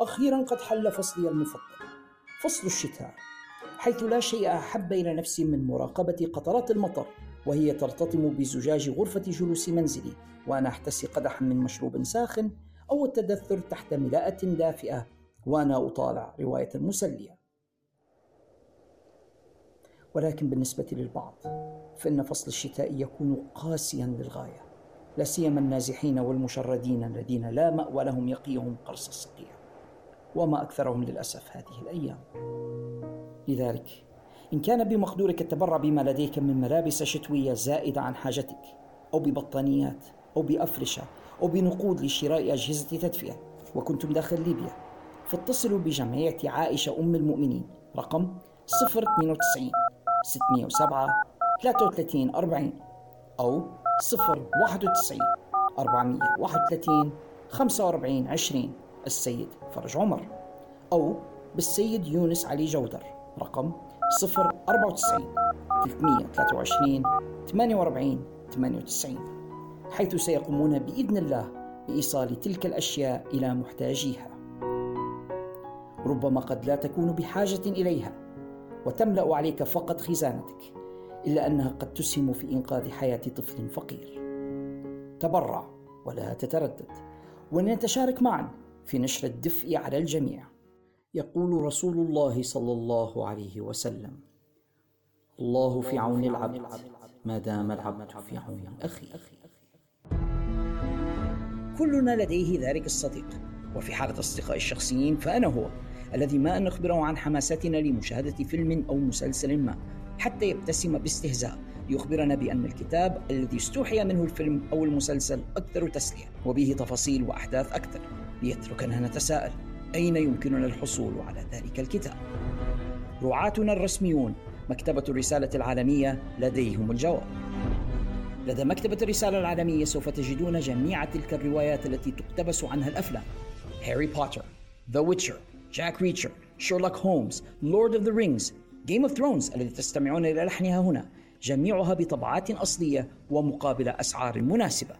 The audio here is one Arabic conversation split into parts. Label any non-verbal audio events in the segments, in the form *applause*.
أخيرا قد حل فصلي المفضل فصل الشتاء حيث لا شيء أحب إلى نفسي من مراقبة قطرات المطر وهي ترتطم بزجاج غرفة جلوس منزلي وأنا أحتسي قدحا من مشروب ساخن أو التدثر تحت ملاءة دافئة وأنا أطالع رواية مسلية. ولكن بالنسبة للبعض فإن فصل الشتاء يكون قاسيا للغاية. لا سيما النازحين والمشردين الذين لا مأوى لهم يقيهم قرص الصقيع. وما أكثرهم للأسف هذه الأيام. لذلك إن كان بمقدورك التبرع بما لديك من ملابس شتوية زائدة عن حاجتك أو ببطانيات أو بأفرشة أو بنقود لشراء أجهزة تدفئة وكنتم داخل ليبيا فاتصلوا بجمعية عائشة أم المؤمنين رقم 092 607 33 40 أو 091 431 45 20 السيد فرج عمر. أو بالسيد يونس علي جودر. رقم 094 323 48 98 حيث سيقومون بإذن الله بإيصال تلك الأشياء إلى محتاجيها. ربما قد لا تكون بحاجة إليها وتملأ عليك فقط خزانتك. إلا أنها قد تسهم في إنقاذ حياة طفل فقير. تبرع ولا تتردد. ولنتشارك معا في نشر الدفء على الجميع. يقول رسول الله صلى الله عليه وسلم الله في عون العبد ما دام العبد في عون أخيه. كلنا لديه ذلك الصديق. وفي حالة أصدقائي الشخصيين فأنا هو الذي ما أن نخبره عن حماستنا لمشاهدة فيلم أو مسلسل ما. حتى يبتسم باستهزاء ليخبرنا بأن الكتاب الذي استوحي منه الفيلم أو المسلسل أكثر تسلية وبه تفاصيل وأحداث أكثر ليتركنا نتساءل أين يمكننا الحصول على ذلك الكتاب؟ رعاتنا الرسميون مكتبة الرسالة العالمية لديهم الجواب. لدى مكتبة الرسالة العالمية سوف تجدون جميع تلك الروايات التي تقتبس عنها الأفلام: Harry Potter، The Witcher، Jack Reacher، Sherlock Holmes، Lord of the Rings، Game of Thrones الذي تستمعون إلى لحنها هنا، جميعها بطبعات أصلية ومقابل أسعار مناسبة.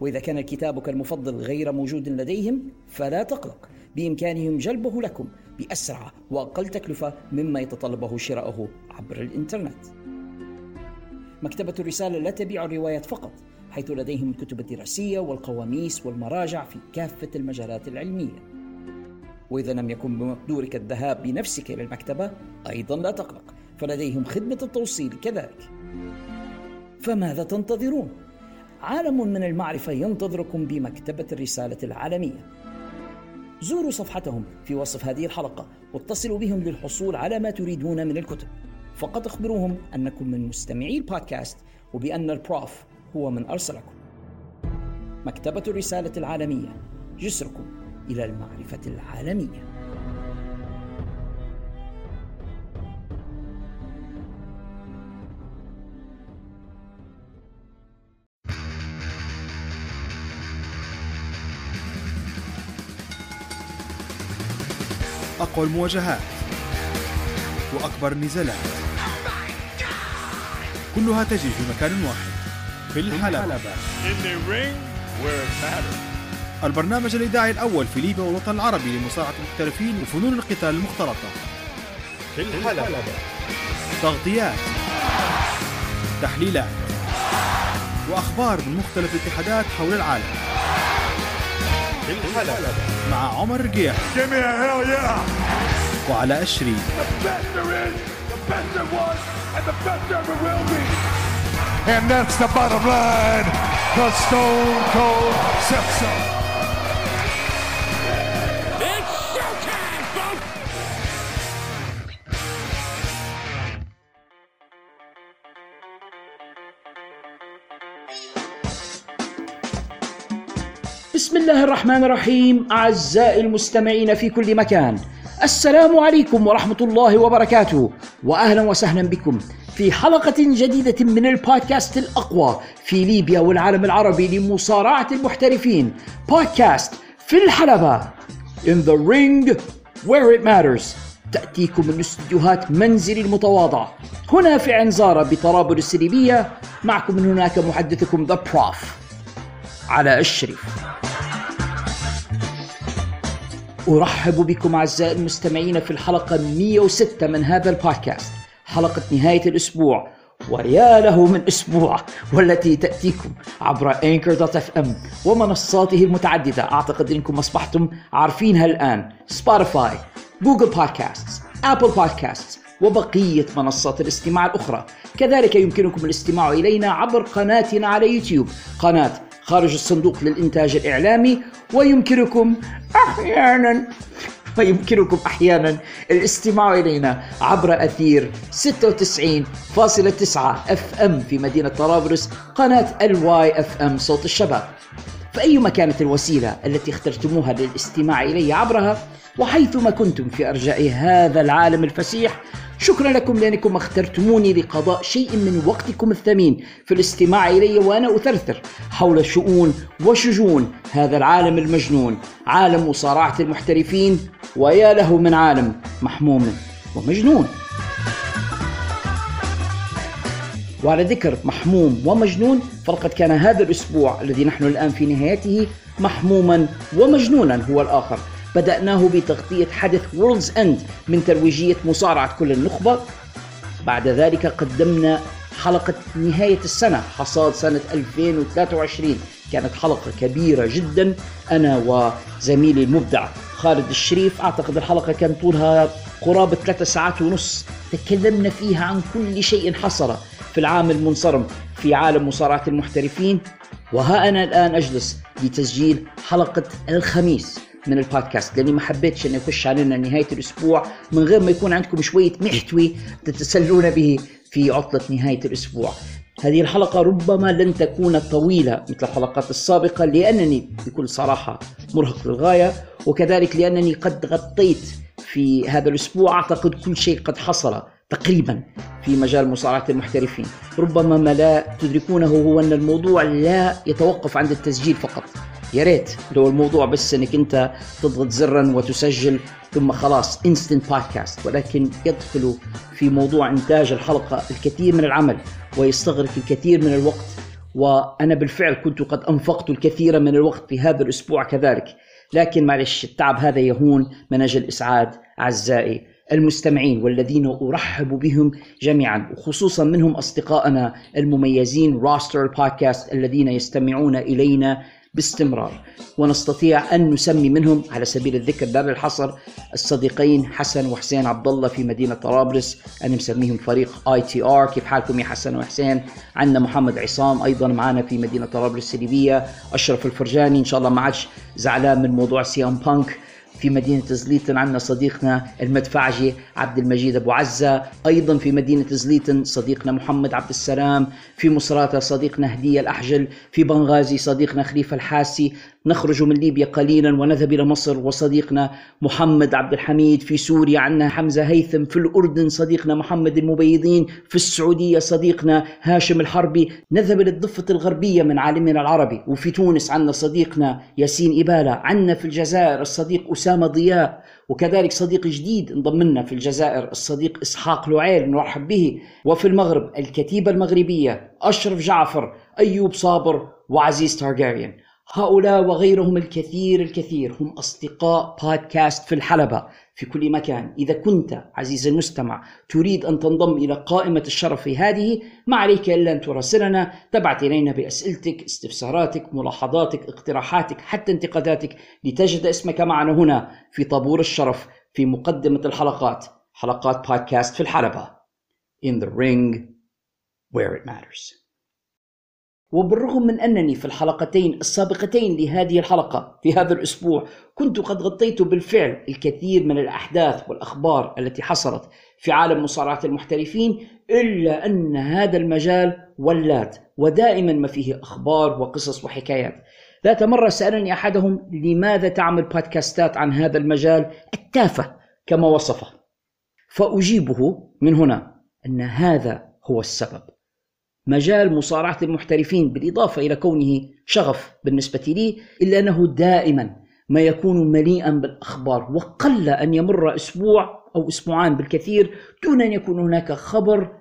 وإذا كان كتابك المفضل غير موجود لديهم فلا تقلق. بإمكانهم جلبه لكم بأسرع وأقل تكلفة مما يتطلبه شراؤه عبر الإنترنت. مكتبة الرسالة لا تبيع الروايات فقط حيث لديهم الكتب الدراسية والقواميس والمراجع في كافة المجالات العلمية. وإذا لم يكن بمقدورك الذهاب بنفسك إلى المكتبة أيضا لا تقلق فلديهم خدمة التوصيل كذلك. فماذا تنتظرون؟ عالم من المعرفة ينتظركم بمكتبة الرسالة العالمية. زوروا صفحتهم في وصف هذه الحلقة واتصلوا بهم للحصول على ما تريدون من الكتب. فقط اخبروهم أنكم من مستمعي البودكاست وبأن البروف هو من أرسلكم. مكتبة الرسالة العالمية جسركم. إلى المعرفة العالمية. أقوى المواجهات وأكبر النزالات. كلها تجري في مكان واحد في الحلبة. البرنامج الإذاعي الأول في ليبيا والوطن العربي لمصارعة المحترفين وفنون القتال المختلطة. في الحلبة تغطيات تحليلات وأخبار من مختلف الاتحادات حول العالم. في الحلبة مع عمر رقيح وعلى أشري. And that's the bottom line. The Stone Cold says الله الرحمن الرحيم أعزائي المستمعين في كل مكان. السلام عليكم ورحمة الله وبركاته وأهلا وسهلا بكم في حلقة جديدة من البودكاست الأقوى في ليبيا والعالم العربي لمصارعة المحترفين. بودكاست في الحلبة. In the ring where it matters. تأتيكم من استديوهات منزلي المتواضع. هنا في عنزارة بطرابلس الليبية معكم من هناك محدثكم The Prof. علي الشريف. أرحب بكم أعزائي المستمعين في الحلقة 106 من هذا البودكاست. حلقة نهاية الأسبوع ويا له من أسبوع والتي تأتيكم عبر Anchor.fm ومنصاته المتعددة. أعتقد أنكم أصبحتم عارفينها الآن. Spotify Google Podcast Apple Podcast وبقية منصات الاستماع الأخرى. كذلك يمكنكم الاستماع إلينا عبر قناتنا على يوتيوب قناة خارج الصندوق للإنتاج الإعلامي ويمكنكم أحيانا ويمكنكم أحيانا الاستماع إلينا عبر أثير 96.9 FM في مدينة طرابلس قناة ال Y FM صوت الشباب. فأيما كانت الوسيلة التي اخترتموها للاستماع إلي عبرها وحيثما كنتم في أرجاء هذا العالم الفسيح شكرا لكم لأنكم اخترتموني لقضاء شيء من وقتكم الثمين في الاستماع إلي وأنا أثرثر حول شؤون وشجون هذا العالم المجنون عالم مصارعة المحترفين ويا له من عالم محموم ومجنون. وعلى ذكر محموم ومجنون فلقد كان هذا الأسبوع الذي نحن الآن في نهايته محموما ومجنونا هو الآخر. بدأناه بتغطية حدث Worlds End من ترويجية مصارعة كل النخبة. بعد ذلك قدمنا حلقة نهاية السنة حصاد سنة 2023 كانت حلقة كبيرة جدا. أنا وزميلي المبدع خالد الشريف أعتقد الحلقة كان طولها قرابة ثلاثة ساعات ونص. تكلمنا فيها عن كل شيء حصل. في العام المنصرم في عالم مصارعة المحترفين وها أنا الآن أجلس لتسجيل حلقة الخميس من البودكاست لأني ما حبيتش إنه يخش علينا نهاية الأسبوع من غير ما يكون عندكم شوية محتوى تتسلون به في عطلة نهاية الأسبوع. هذه الحلقة ربما لن تكون طويلة مثل الحلقات السابقة لأنني بكل صراحة مرهق للغاية وكذلك لأنني قد غطيت في هذا الأسبوع أعتقد كل شيء قد حصل تقريبا في مجال مصارعة المحترفين. ربما ما لا تدركونه هو أن الموضوع لا يتوقف عند التسجيل فقط. يا ريت لو الموضوع بس أنك أنت تضغط زرا وتسجل ثم خلاص انستنت بودكاست ولكن يدخل في موضوع إنتاج الحلقة الكثير من العمل ويستغرق الكثير من الوقت. وأنا بالفعل كنت قد أنفقت الكثير من الوقت في هذا الأسبوع كذلك. لكن معلش التعب هذا يهون من أجل اسعاد أعزائي. المستمعين والذين أرحب بهم جميعا وخصوصا منهم أصدقائنا المميزين roster البودكاست الذين يستمعون إلينا باستمرار. ونستطيع أن نسمي منهم على سبيل الذكر لا للحصر الصديقين حسن وحسين عبد الله في مدينة طرابلس. أنا مسميهم فريق ITR. كيف حالكم يا حسن وحسين؟ عندنا محمد عصام أيضا معنا في مدينة طرابلس الليبيه أشرف الفرجاني إن شاء الله ما عادش زعلان من موضوع سيام بانك. في مدينة زليتن عندنا صديقنا المدفعجي عبد المجيد أبو عزة أيضا في مدينة زليتن صديقنا محمد عبد السلام في مصراتة صديقنا هدية الأحجل في بنغازي صديقنا خليفة الحاسي نخرج من ليبيا قليلا ونذهب إلى مصر وصديقنا محمد عبد الحميد في سوريا عندنا حمزة هيثم في الأردن صديقنا محمد المبيضين في السعودية صديقنا هاشم الحربي نذهب إلى الضفة الغربية من عالمنا العربي وفي تونس عندنا صديقنا ياسين إبالة عندنا في الجزائر الصديق أسامة ضياء وكذلك صديق جديد انضم لنا في الجزائر الصديق إسحاق لعيل نرحب به وفي المغرب الكتيبة المغربية أشرف جعفر أيوب صابر وعزيز تارجاريان هؤلاء وغيرهم الكثير الكثير هم أصدقاء بودكاست في الحلبة. في كل مكان. إذا كنت عزيزي المستمع تريد أن تنضم إلى قائمة الشرف هذه ما عليك إلا أن تراسلنا تبعت إلينا بأسئلتك استفساراتك ملاحظاتك اقتراحاتك حتى انتقاداتك لتجد اسمك معنا هنا في طابور الشرف في مقدمة الحلقات حلقات بودكاست في الحلبة. In the ring where it matters. وبالرغم من أنني في الحلقتين السابقتين لهذه الحلقة في هذا الأسبوع كنت قد غطيت بالفعل الكثير من الأحداث والأخبار التي حصلت في عالم مصارعة المحترفين إلا أن هذا المجال ولات ودائما ما فيه أخبار وقصص وحكايات. ذات مرة سألني أحدهم لماذا تعمل بودكاستات عن هذا المجال التافه كما وصفه؟ فأجيبه من هنا أن هذا هو السبب. مجال مصارعة المحترفين بالإضافة إلى كونه شغف بالنسبة لي إلا أنه دائما ما يكون مليئا بالأخبار وقل أن يمر أسبوع أو أسبوعان بالكثير دون أن يكون هناك خبر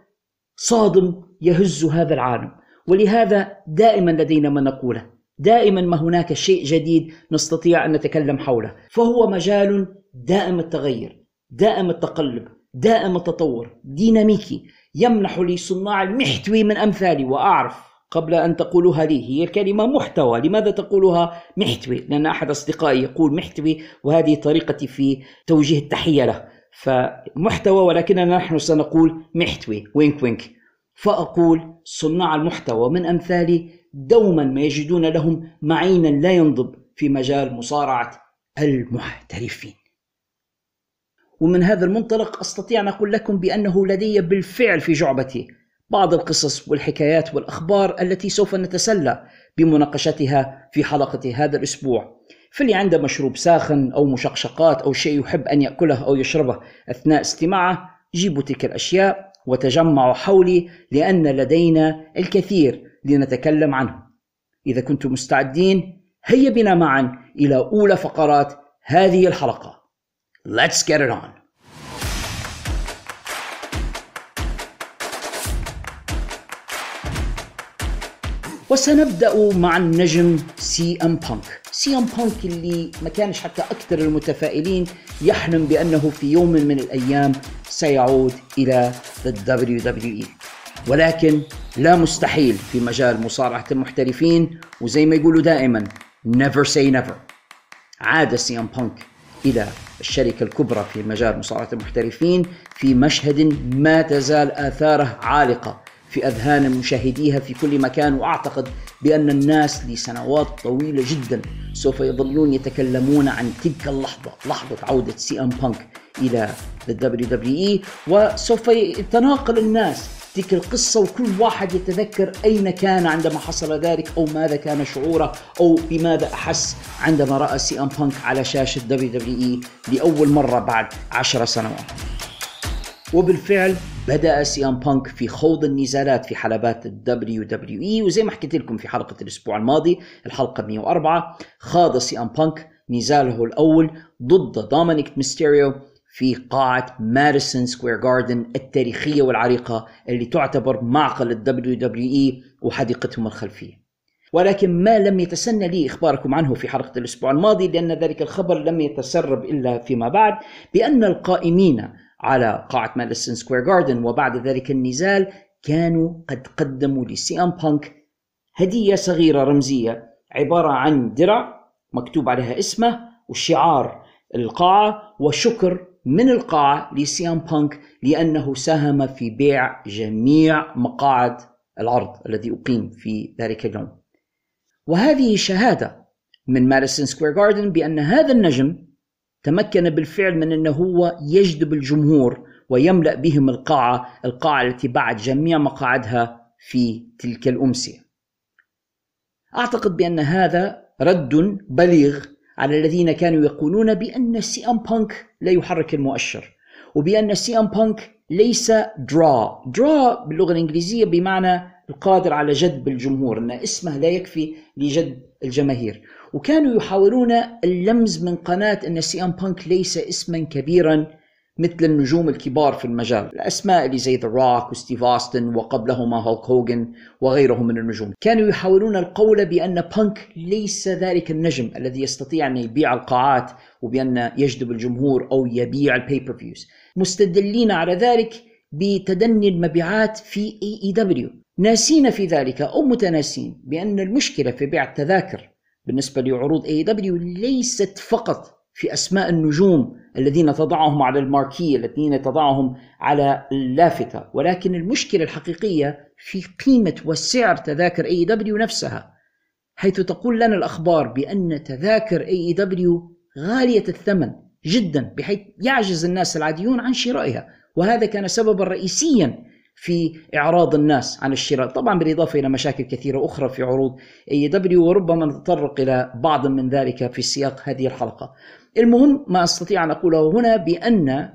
صادم يهز هذا العالم. ولهذا دائما لدينا ما نقوله دائما ما هناك شيء جديد نستطيع أن نتكلم حوله. فهو مجال دائم التغير دائم التقلب دائم التطور ديناميكي. يمنح لصناع المحتوى من أمثالي وأعرف قبل أن تقولها لي هي الكلمة محتوى. لماذا تقولها محتوى لأن أحد أصدقائي يقول محتوى وهذه طريقتي في توجيه التحية له. فمحتوى ولكننا نحن سنقول محتوى وينك وينك. فأقول صناع المحتوى من أمثالي دوما ما يجدون لهم معينا لا ينضب في مجال مصارعة المحترفين. ومن هذا المنطلق أستطيع أن أقول لكم بأنه لدي بالفعل في جعبتي بعض القصص والحكايات والأخبار التي سوف نتسلى بمناقشتها في حلقة هذا الأسبوع. فاللي عنده مشروب ساخن أو مشقشقات أو شيء يحب أن يأكله أو يشربه أثناء استماعه جيبوا تلك الأشياء وتجمعوا حولي لأن لدينا الكثير لنتكلم عنه. إذا كنتم مستعدين هيا بنا معا إلى أولى فقرات هذه الحلقة. Let's get it on. وسنبدأ مع النجم CM Punk CM Punk اللي ما كانش حتى أكثر المتفائلين يحلم بأنه في يوم من الأيام سيعود إلى ال WWE ولكن لا مستحيل في مجال مصارعة المحترفين وزي ما يقولوا دائما never say never. عاد سي ام بانك إلى الشركة الكبرى في مجال مصارعة المحترفين في مشهد ما تزال آثاره عالقة في أذهان مشاهديها في كل مكان وأعتقد بأن الناس لسنوات طويلة جدا سوف يظلون يتكلمون عن تلك اللحظة لحظة عودة سي إم بانك إلى ال WWE وسوف يتناقل الناس تلك القصة وكل واحد يتذكر أين كان عندما حصل ذلك أو ماذا كان شعوره أو بماذا أحس عندما رأى سي أم بانك على شاشة WWE لأول مرة بعد عشر سنوات. وبالفعل بدأ سي أم بانك في خوض النزالات في حلبات ال WWE وزي ما حكيت لكم في حلقة الأسبوع الماضي الحلقة 104 خاض سي أم بانك نزاله الأول ضد دومينيك ميستيريو في قاعة ماديسون سكوير جاردن التاريخية والعريقة اللي تعتبر معقل ال WWE وحديقتهم الخلفية. ولكن ما لم يتسنى لي إخباركم عنه في حلقة الأسبوع الماضي لأن ذلك الخبر لم يتسرب إلا فيما بعد بأن القائمين على قاعة ماديسون سكوير جاردن وبعد ذلك النزال كانوا قد قدموا لسي إم بانك هدية صغيرة رمزية عبارة عن درع مكتوب عليها اسمه وشعار القاعة وشكر من القاعة لسي ام بانك لأنه ساهم في بيع جميع مقاعد العرض الذي أقيم في ذلك اليوم. وهذه شهادة من ماديسون سكوير جاردن بأن هذا النجم تمكن بالفعل من أنه هو يجذب الجمهور ويملأ بهم القاعة القاعة التي بيعت جميع مقاعدها في تلك الأمسية. أعتقد بأن هذا رد بليغ على الذين كانوا يقولون بأن سي أم بانك لا يحرك المؤشر وبأن سي أم بانك ليس draw draw باللغة الإنجليزية بمعنى القادر على جذب الجمهور أن اسمه لا يكفي لجذب الجماهير. وكانوا يحاولون اللمز من قناة أن سي أم بانك ليس اسما كبيرا مثل النجوم الكبار في المجال. الأسماء اللي زي ذا روك وستيف أوستن وقبلهما هولك هوجن وغيرهم من النجوم. كانوا يحاولون القول بأن بانك ليس ذلك النجم الذي يستطيع أن يبيع القاعات وبأن يجذب الجمهور أو يبيع ال pay-per-views مستدلين على ذلك بتدني المبيعات في AEW ناسين في ذلك أو متناسين بأن المشكلة في بيع التذاكر بالنسبة لعروض AEW ليست فقط في أسماء النجوم الذين تضعهم على ال marquee الذين تضعهم على اللافتة. ولكن المشكلة الحقيقية في قيمة وسعر تذاكر AEW نفسها حيث تقول لنا الأخبار بأن تذاكر AEW غالية الثمن جدا بحيث يعجز الناس العاديون عن شرائها. وهذا كان سببا رئيسيا في إعراض الناس عن الشراء. طبعا بالإضافة إلى مشاكل كثيرة أخرى في عروض AEW وربما نتطرق إلى بعض من ذلك في سياق هذه الحلقة. المهم ما أستطيع أن أقوله هنا بأن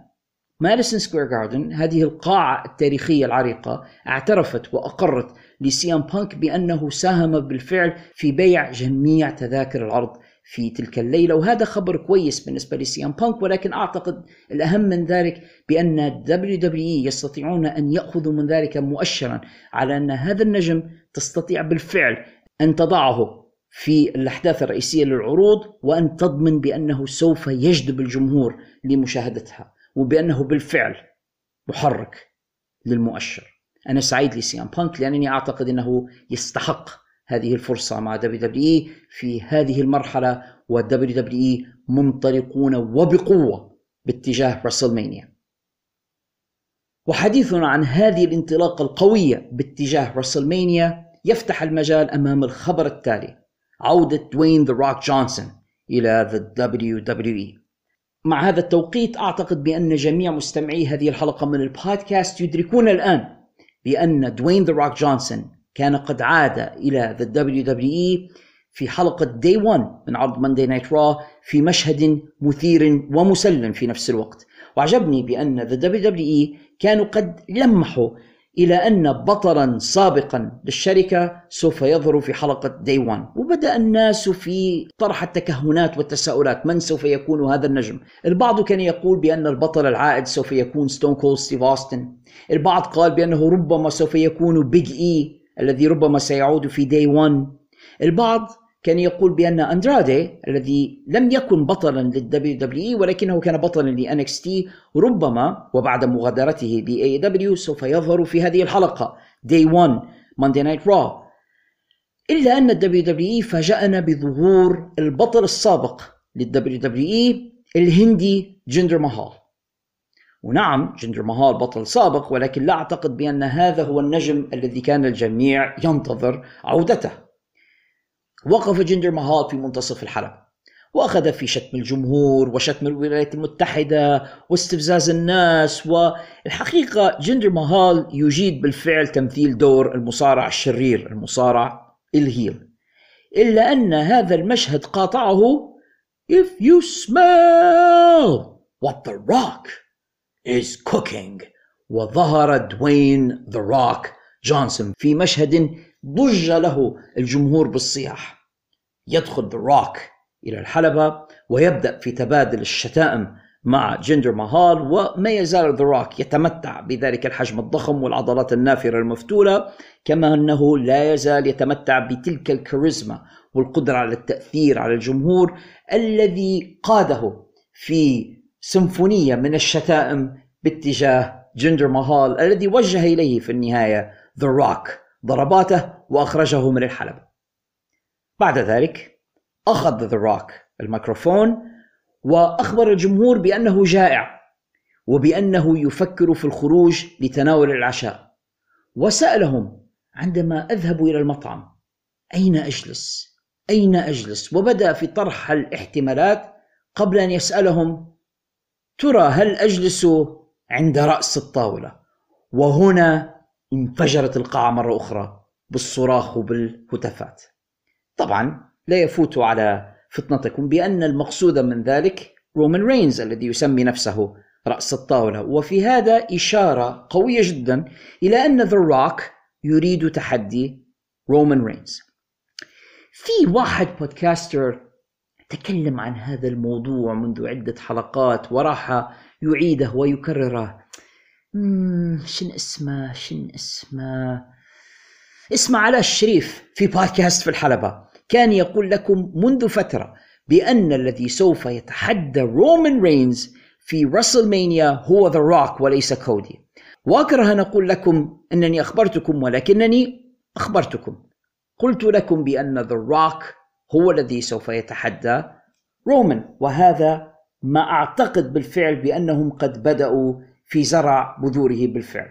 ماديسون سكوير جاردن هذه القاعة التاريخية العريقة اعترفت وأقرت لسي ام بانك بأنه ساهم بالفعل في بيع جميع تذاكر العرض في تلك الليلة وهذا خبر كويس بالنسبة لسي ام بانك ولكن أعتقد الأهم من ذلك بأن WWE يستطيعون أن يأخذوا من ذلك مؤشرا على أن هذا النجم تستطيع بالفعل أن تضعه. في الأحداث الرئيسية للعروض وأن تضمن بأنه سوف يجذب الجمهور لمشاهدتها وبأنه بالفعل محرك للمؤشر. أنا سعيد لسي أم بانك لأنني أعتقد أنه يستحق هذه الفرصة مع WWE في هذه المرحلة و WWE منطلقون وبقوة باتجاه WrestleMania. وحديثنا عن هذه الانطلاقة القوية باتجاه WrestleMania يفتح المجال أمام الخبر التالي. عودة دوين ذا روك جونسون إلى ال WWE مع هذا التوقيت أعتقد بأن جميع مستمعي هذه الحلقة من البودكاست يدركون الآن بأن دوين ذا روك جونسون كان قد عاد إلى ال WWE في حلقة Day 1 من عرض Monday Night Raw في مشهد مثير ومسلي في نفس الوقت. وعجبني بأن ال WWE كانوا قد لمحوا إلى أن بطلا سابقا للشركة سوف يظهر في حلقة Day 1 وبدأ الناس في طرح التكهنات والتساؤلات. من سوف يكون هذا النجم؟ البعض كان يقول بأن البطل العائد سوف يكون ستون كول ستيف أوستن البعض قال بأنه ربما سوف يكون بيج إي الذي ربما سيعود في Day 1 البعض كان يقول بأن أندرادي الذي لم يكن بطلا لل WWE ولكنه كان بطلا ل NXT ربما وبعد مغادرته ل AEW سوف يظهر في هذه الحلقة. Day 1 Monday Night Raw إلا أن ال WWE فاجأنا بظهور البطل السابق لل WWE الهندي جندر مهال. ونعم جندر مهال بطل سابق ولكن لا أعتقد بأن هذا هو النجم الذي كان الجميع ينتظر عودته. وقف جندر مهال في منتصف الحلبة وأخذ في شتم الجمهور وشتم الولايات المتحدة واستفزاز الناس والحقيقة جندر مهال يجيد بالفعل تمثيل دور المصارع الشرير المصارع ال heel. إلا أن هذا المشهد قاطعه If you smell what the rock is cooking وظهر دوين ذا روك جونسون في مشهد ضج له الجمهور بالصياح. يدخل روك إلى الحلبة ويبدأ في تبادل الشتائم مع جندر مهال وما يزال ذا روك يتمتع بذلك الحجم الضخم والعضلات النافرة المفتولة كما أنه لا يزال يتمتع بتلك الكاريزما والقدرة على التأثير على الجمهور الذي قاده في سيمفونية من الشتائم باتجاه جندر مهال الذي وجه إليه في النهاية ذا روك ضرباته وأخرجه من الحلبة. بعد ذلك أخذ ذا روك الميكروفون وأخبر الجمهور بأنه جائع وبأنه يفكر في الخروج لتناول العشاء وسألهم عندما أذهب إلى المطعم أين أجلس؟ أين أجلس؟ وبدأ في طرح الاحتمالات قبل أن يسألهم ترى هل أجلس عند رأس الطاولة؟ وهنا انفجرت القاعة مرة أخرى بالصراخ وبالهتافات طبعا لا يفوت على فطنتكم بأن المقصود من ذلك رومان رينز الذي يسمي نفسه رأس الطاولة. وفي هذا إشارة قوية جدا إلى أن ذا روك يريد تحدي رومان رينز في واحد بودكاستر تكلم عن هذا الموضوع منذ عدة حلقات وراح يعيده ويكرره. شن اسمه شن اسمه؟ اسمه علاء الشريف في بودكاست في الحلبة. كان يقول لكم منذ فترة بأن الذي سوف يتحدى رومان رينز في راسلمانيا هو ذا روك وليس كودي وأكره أن أقول لكم أنني أخبرتكم ولكنني أخبرتكم. قلت لكم بأن ذا روك هو الذي سوف يتحدى رومان وهذا ما أعتقد بالفعل بأنهم قد بدأوا في زرع بذوره بالفعل.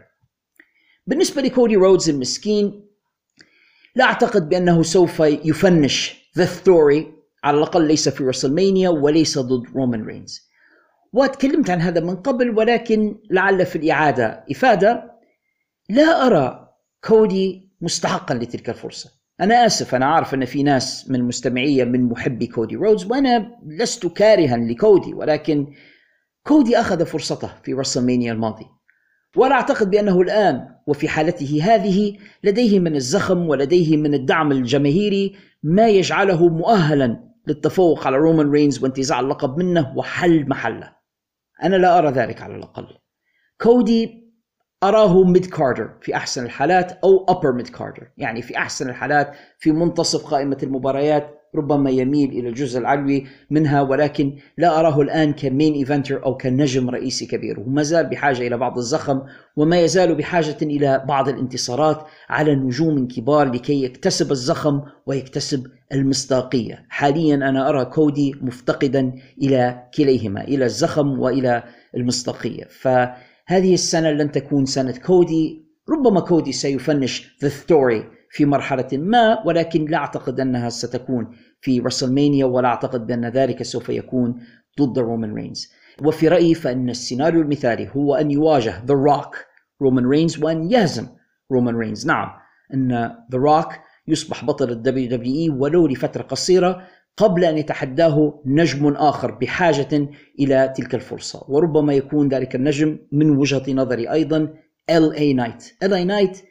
بالنسبة لكودي رودز المسكين لا أعتقد بأنه سوف يفنش the story على الأقل ليس في رسلمانيا وليس ضد رومان رينز وتكلمت عن هذا من قبل ولكن لعل في الإعادة إفادة لا أرى كودي مستحقا لتلك الفرصة. أنا آسف أنا عارف أن في ناس من مستمعية من محبي كودي رودز وأنا لست كارها لكودي ولكن كودي أخذ فرصته في رسلمانيا الماضي. ولا أعتقد بأنه الآن وفي حالته هذه لديه من الزخم ولديه من الدعم الجماهيري ما يجعله مؤهلا للتفوق على رومان رينز وانتزاع اللقب منه وحل محله. أنا لا أرى ذلك على الأقل. كودي أراه mid carder في أحسن الحالات أو upper mid carder يعني في أحسن الحالات في منتصف قائمة المباريات ربما يميل إلى الجزء العلوي منها ولكن لا أراه الآن ك main eventer أو كنجم رئيسي كبير. وما زال بحاجة إلى بعض الزخم وما يزال بحاجة إلى بعض الانتصارات على نجوم كبار لكي يكتسب الزخم ويكتسب المصداقية. حاليا أنا أرى كودي مفتقدا إلى كليهما إلى الزخم وإلى المصداقية. فهذه السنة لن تكون سنة كودي. ربما كودي سيفنش The Story في مرحلة ما ولكن لا أعتقد أنها ستكون في رسلمانيا ولا أعتقد بأن ذلك سوف يكون ضد رومان رينز. وفي رأيي فإن السيناريو المثالي هو أن يواجه ذا روك رومان رينز وأن يهزم رومان رينز. نعم أن ذا روك يصبح بطل ال WWE ولو لفترة قصيرة قبل أن يتحداه نجم آخر بحاجة إلى تلك الفرصة. وربما يكون ذلك النجم من وجهة نظري أيضا LA Knight LA Knight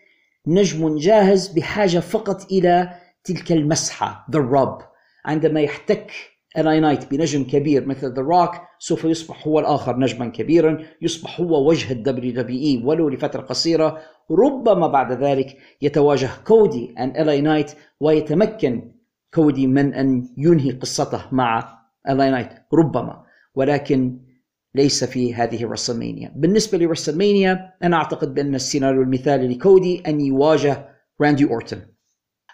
نجم جاهز بحاجة فقط إلى تلك المسحة the rub. عندما يحتك LA Knight بنجم كبير مثل ذا روك سوف يصبح هو الآخر نجما كبيرا يصبح هو وجه ال WWE ولو لفترة قصيرة. ربما بعد ذلك يتواجه كودي and LA Knight ويتمكن كودي من أن ينهي قصته مع LA Knight ربما. ولكن ليس في هذه الرسلمانيا بالنسبة لرسلمانيا أنا أعتقد بأن السيناريو المثالي لكودي أن يواجه راندي أورتون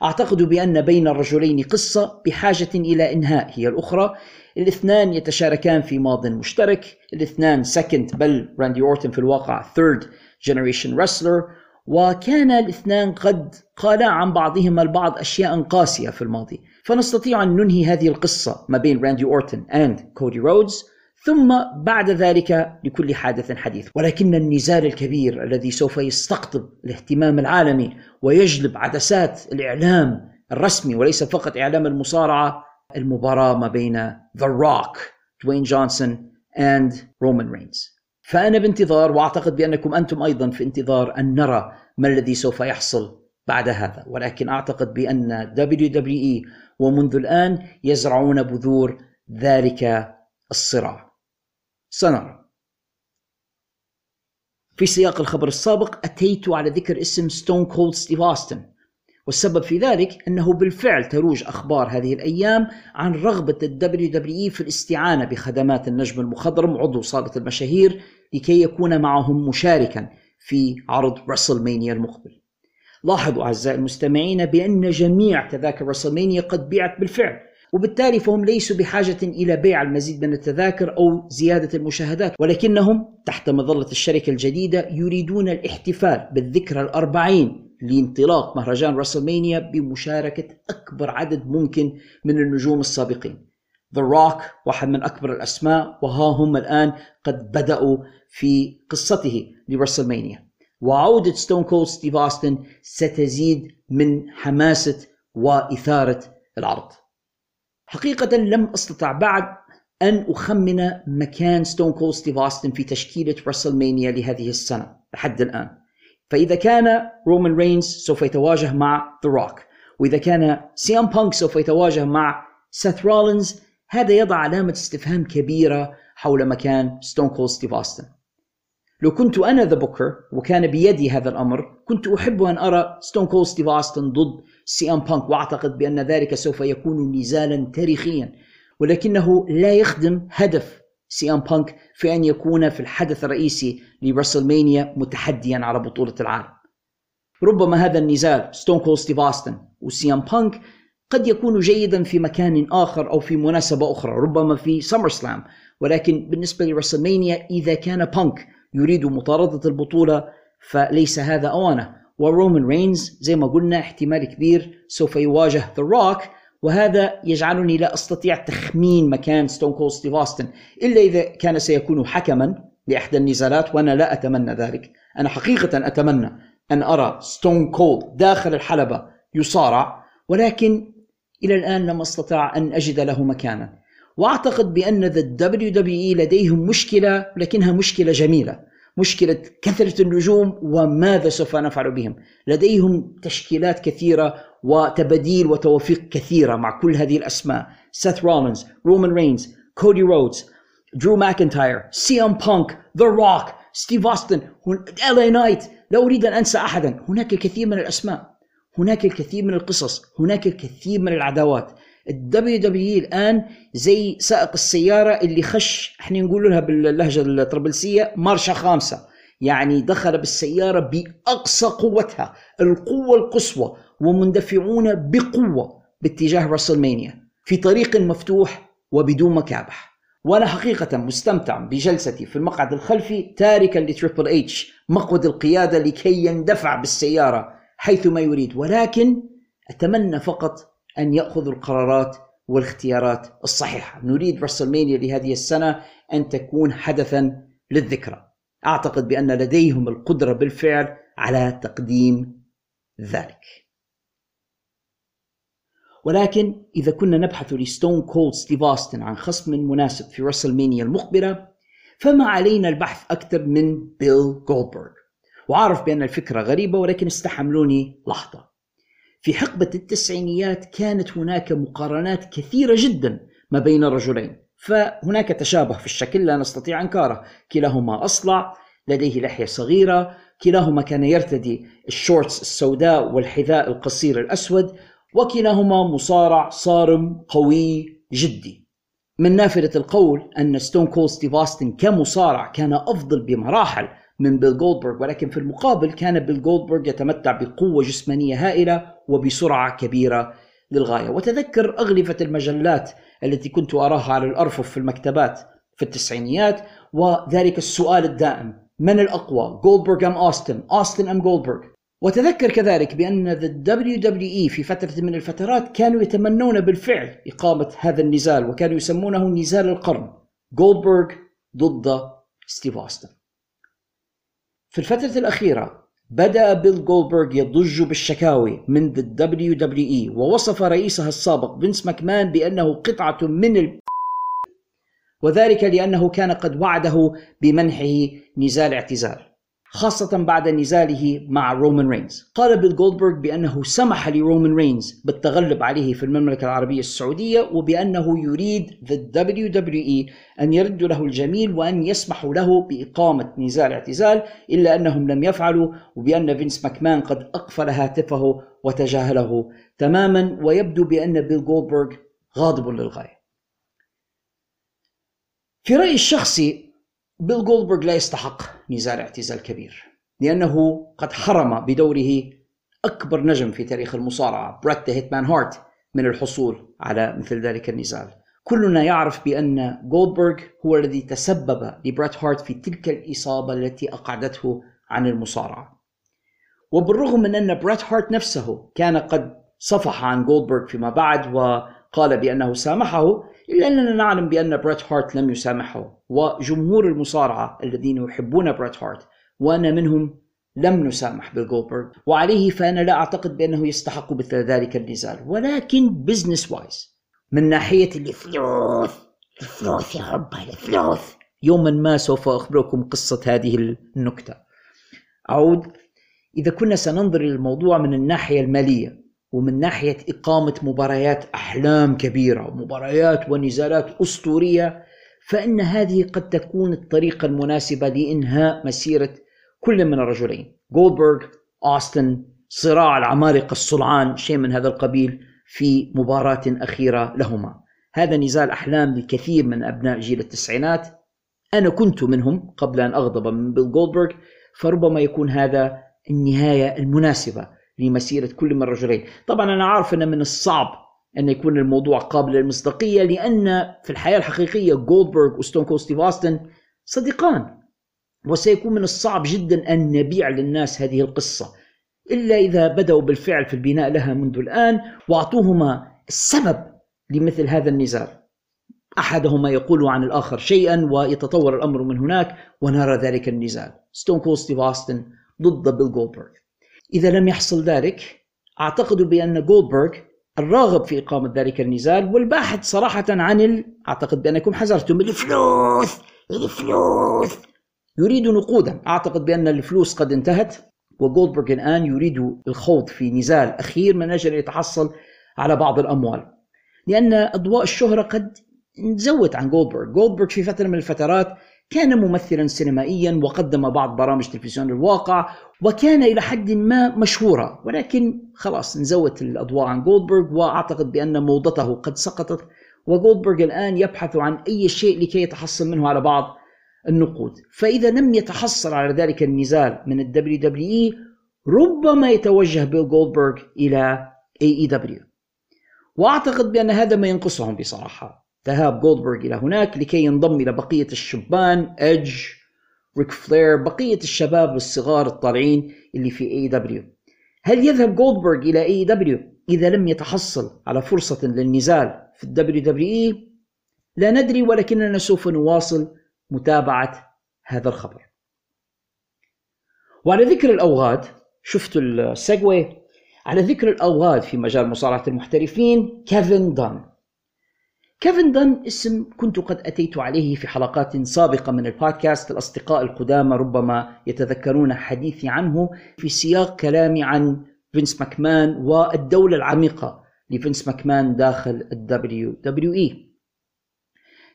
أعتقد بأن بين الرجلين قصة بحاجة إلى إنهاء هي الأخرى. الاثنان يتشاركان في ماض مشترك. الاثنان second بل راندي أورتون في الواقع third generation wrestler. وكان الاثنان قد قالا عن بعضهما البعض أشياء قاسية في الماضي. فنستطيع أن ننهي هذه القصة ما بين راندي أورتون and كودي رودز ثم بعد ذلك لكل حادث حديث. ولكن النزال الكبير الذي سوف يستقطب الاهتمام العالمي ويجلب عدسات الإعلام الرسمي وليس فقط إعلام المصارعة المباراة ما بين The Rock دوين جونسون and رومان رينز فأنا بانتظار وأعتقد بأنكم أنتم أيضا في انتظار أن نرى ما الذي سوف يحصل بعد هذا. ولكن أعتقد بأن WWE ومنذ الآن يزرعون بذور ذلك الصراع. سنرى في سياق الخبر السابق أتيت على ذكر اسم ستون كولد ستيف أوستن والسبب في ذلك أنه بالفعل تروج أخبار هذه الأيام عن رغبة ال WWE في الاستعانة بخدمات النجم المخضرم عضو صالة المشاهير لكي يكون معهم مشاركا في عرض رسلمانيا المقبل. لاحظوا أعزائي المستمعين بأن جميع تذاكر رسلمانيا قد بيعت بالفعل. وبالتالي فهم ليسوا بحاجة إلى بيع المزيد من التذاكر أو زيادة المشاهدات ولكنهم تحت مظلة الشركة الجديدة يريدون الاحتفال بالذكرى الأربعين لانطلاق مهرجان راسلمانيا بمشاركة أكبر عدد ممكن من النجوم السابقين. The Rock واحد من أكبر الأسماء وها هم الآن قد بدأوا في قصته لرسلمانيا وعودة ستون كولد ستيف أوستن ستزيد من حماسة وإثارة العرض. حقيقة لم أستطع بعد أن أخمن مكان ستون كولد ستيف أوستن في تشكيلة رسلمانيا لهذه السنة لحد الآن. فإذا كان رومان رينز سوف يتواجه مع ذا روك وإذا كان سي ام بانك سوف يتواجه مع سيث رولينز هذا يضع علامة استفهام كبيرة حول مكان ستون كولد ستيف أوستن لو كنت أنا the booker وكان بيدي هذا الأمر كنت أحب أن أرى ستون كولد ستيف أوستن ضد سي ام بانك واعتقد بأن ذلك سوف يكون نزالا تاريخيا. ولكنه لا يخدم هدف سي ام بانك في أن يكون في الحدث الرئيسي لرسلمانيا متحديا على بطولة العالم. ربما هذا النزال ستون كول ستيف اوستن وسي ام بانك قد يكون جيدا في مكان آخر أو في مناسبة أخرى ربما في سمر سلام ولكن بالنسبة لرسلمانيا إذا كان بانك يريد مطاردة البطولة فليس هذا أوانه. ورومان رينز زي ما قلنا احتمال كبير سوف يواجه ذا روك وهذا يجعلني لا أستطيع تخمين مكان ستون كول ستيف اوستن إلا إذا كان سيكون حكما لإحدى النزالات وأنا لا أتمنى ذلك. أنا حقيقة أتمنى أن أرى ستون كول داخل الحلبة يصارع ولكن إلى الآن لم أستطع أن أجد له مكانا. وأعتقد بأن ذا دبليو دبليو اي لديهم مشكلة لكنها مشكلة جميلة. مشكلة كثرة النجوم وماذا سوف نفعل بهم. لديهم تشكيلات كثيرة وتباديل وتوافيق كثيرة مع كل هذه الأسماء. سيث رولينز رومان رينز كودي رودز درو ماكنتاير سي ام بانك ذا روك ستيف أوستن LA Knight لا أريد أن أنسى أحدا. هناك الكثير من الأسماء. هناك الكثير من القصص. هناك الكثير من العداوات. ال WWE الآن زي سائق السيارة اللي خش إحنا نقول لها باللهجة الطرابلسيه مارشه خامسة. يعني دخل بالسيارة بأقصى قوتها القوة القصوى ومندفعون بقوة باتجاه راسلمانيا في طريق مفتوح وبدون مكابح. وأنا حقيقة مستمتع بجلستي في المقعد الخلفي تاركا لتريبل اتش مقود القيادة لكي يندفع بالسيارة حيثما يريد. ولكن أتمنى فقط أن يأخذوا القرارات والاختيارات الصحيحة. نريد راسلمانيا لهذه السنة أن تكون حدثا للذكرى. أعتقد بأن لديهم القدرة بالفعل على تقديم ذلك. ولكن إذا كنا نبحث لستون كولد ستيف أوستن عن خصم مناسب في رسلمانيا المقبلة فما علينا البحث أكثر من بيل جولدبرغ وعارف بأن الفكرة غريبة ولكن استحملوني لحظة. في حقبة التسعينيات كانت هناك مقارنات كثيرة جدا ما بين الرجلين فهناك تشابه في الشكل لا نستطيع إنكاره. كلاهما أصلع لديه لحية صغيرة. كلاهما كان يرتدي ال shorts السوداء والحذاء القصير الأسود وكلاهما مصارع صارم قوي جدي. من نافلة القول أن ستون كول ستيف كمصارع كان أفضل بمراحل من بيل جولدبرغ ولكن في المقابل كان بيل جولدبرغ يتمتع بقوة جسمانية هائلة وبسرعة كبيرة للغاية. وأتذكر أغلفة المجلات التي كنت أراها على الأرفف في المكتبات في التسعينيات وذلك السؤال الدائم من الأقوى جولدبرغ أم أوستن؟ أوستن أم جولدبرغ وأتذكر كذلك بأن the WWE في فترة من الفترات كانوا يتمنون بالفعل إقامة هذا النزال وكانوا يسمونه نزال القرن جولدبرغ ضد ستيف أوستن. في الفترة الأخيرة بدأ بيل جولدبرغ يضج بالشكاوي من the WWE ووصف رئيسها السابق فينس ماكمان بأنه قطعة من ال وذلك لأنه كان قد وعده بمنحه نزال اعتزال. خاصة بعد نزاله مع رومان رينز. قال بيل جولدبرغ بأنه سمح لرومان رينز بالتغلب عليه في المملكة العربية السعودية وبأنه يريد the WWE أن يردوا له الجميل وأن يسمحوا له بإقامة نزال اعتزال إلا أنهم لم يفعلوا وبأن فينس ماكمان قد أقفل هاتفه وتجاهله تماما ويبدو بأن بيل جولدبرغ غاضب للغاية. في رأيي الشخصي بيل جولدبرغ لا يستحق نزال اعتزال كبير لأنه قد حرم بدوره أكبر نجم في تاريخ المصارعة بريت هيتمان هارت من الحصول على مثل ذلك النزال كلنا يعرف بأن جولدبرغ هو الذي تسبب لبريت هارت في تلك الإصابة التي أقعدته عن المصارعة. وبالرغم من أن بريت هارت نفسه كان قد صفح عن جولدبرغ فيما بعد وقال بأنه سامحه إلا أننا نعلم بأن بريت هارت لم يسامحه. وجمهور المصارعة الذين يحبون بريت هارت وأنا منهم لم نسامح بيل جولدبرغ وعليه فأنا لا أعتقد بأنه يستحق مثل ذلك النزال. ولكن business wise من ناحية الفلوس الفلوس يا رب الفلوس. يوما ما سوف أخبركم قصة هذه النكتة. أعود. إذا كنا سننظر للموضوع من الناحية المالية. ومن ناحية إقامة مباريات أحلام كبيرة مباريات ونزالات أسطورية فإن هذه قد تكون الطريقة المناسبة لإنهاء مسيرة كل من الرجلين. جولدبرغ أوستن صراع العمالقة الصلعان شيء من هذا القبيل في مباراة أخيرة لهما. هذا نزال أحلام لكثير من أبناء جيل التسعينات. أنا كنت منهم قبل أن أغضب من بيل جولدبرغ فربما يكون هذا النهاية المناسبة لمسيرة كل من الرجلين طبعا أنا عارف أن من الصعب أن يكون الموضوع قابل للمصداقية لأن في الحياة الحقيقية جولدبرغ وستون كول ستيف أوستن صديقان وسيكون من الصعب جدا أن نبيع للناس هذه القصة. إلا إذا بدأوا بالفعل في البناء لها منذ الآن وأعطوهما السبب لمثل هذا النزال أحدهما يقول عن الآخر شيئا ويتطور الأمر من هناك ونرى ذلك النزال ستون كول ستيف أوستن ضد بيل جولدبرغ إذا لم يحصل ذلك أعتقد بأن جولدبرغ الراغب في إقامة ذلك النزال والباحث صراحة عن ال... أعتقد بأنكم حذرتم. الفلوس! الفلوس! يريد نقودا. أعتقد بأن الفلوس قد انتهت وجولدبرغ الآن يريد الخوض في نزال أخير من أجل يتحصل على بعض الأموال. لأن أضواء الشهرة قد انزوت عن جولدبرغ جولدبرغ في فترة من الفترات كان ممثلا سينمائيا وقدم بعض برامج تلفزيون الواقع وكان إلى حد ما مشهورا ولكن خلاص انزوت الأضواء عن جولدبرغ وأعتقد بأن موضته قد سقطت وجولدبرغ الآن يبحث عن أي شيء لكي يتحصل منه على بعض النقود. فإذا لم يتحصل على ذلك النزال من ال WWE ربما يتوجه بيل جولدبرغ إلى AEW وأعتقد بأن هذا ما ينقصهم بصراحة. ذهاب جولدبرغ إلى هناك لكي ينضم إلى بقية الشبان إدج ريك فلير بقية الشباب الصغار الطالعين اللي في AEW هل يذهب جولدبرغ إلى AEW إذا لم يتحصل على فرصة للنزال في ال WWE؟ لا ندري ولكننا سوف نواصل متابعة هذا الخبر. وعلى ذكر الأوغاد شفتوا ال segue؟ على ذكر الأوغاد في مجال مصارعة المحترفين كيفن دان كيفن دان اسم كنت قد أتيت عليه في حلقات سابقة من البودكاست الأصدقاء القدامى ربما يتذكرون حديثي عنه في سياق كلامي عن فينس ماكمان والدولة العميقة لفينس ماكمان داخل ال WWE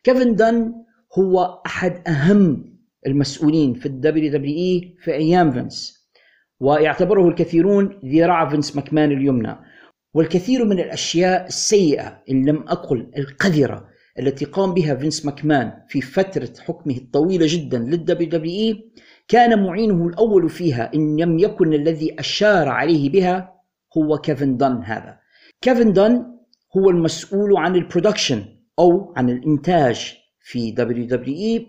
كيفن دان هو أحد أهم المسؤولين في ال WWE في أيام فينس ويعتبره الكثيرون ذراع فينس ماكمان اليمنى. والكثير من الأشياء السيئة إن لم أقل القذرة التي قام بها فينس ماكمان في فترة حكمه الطويلة جدا لل WWE كان معينه الأول فيها إن لم يكن الذي أشار عليه بها هو كيفن دان هذا. كيفن دان هو المسؤول عن ال production أو عن الإنتاج في WWE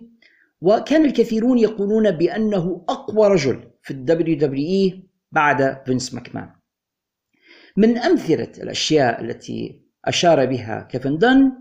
وكان الكثيرون يقولون بأنه أقوى رجل في ال WWE بعد فينس ماكمان. من أمثلة الأشياء التي أشار بها كيفن دن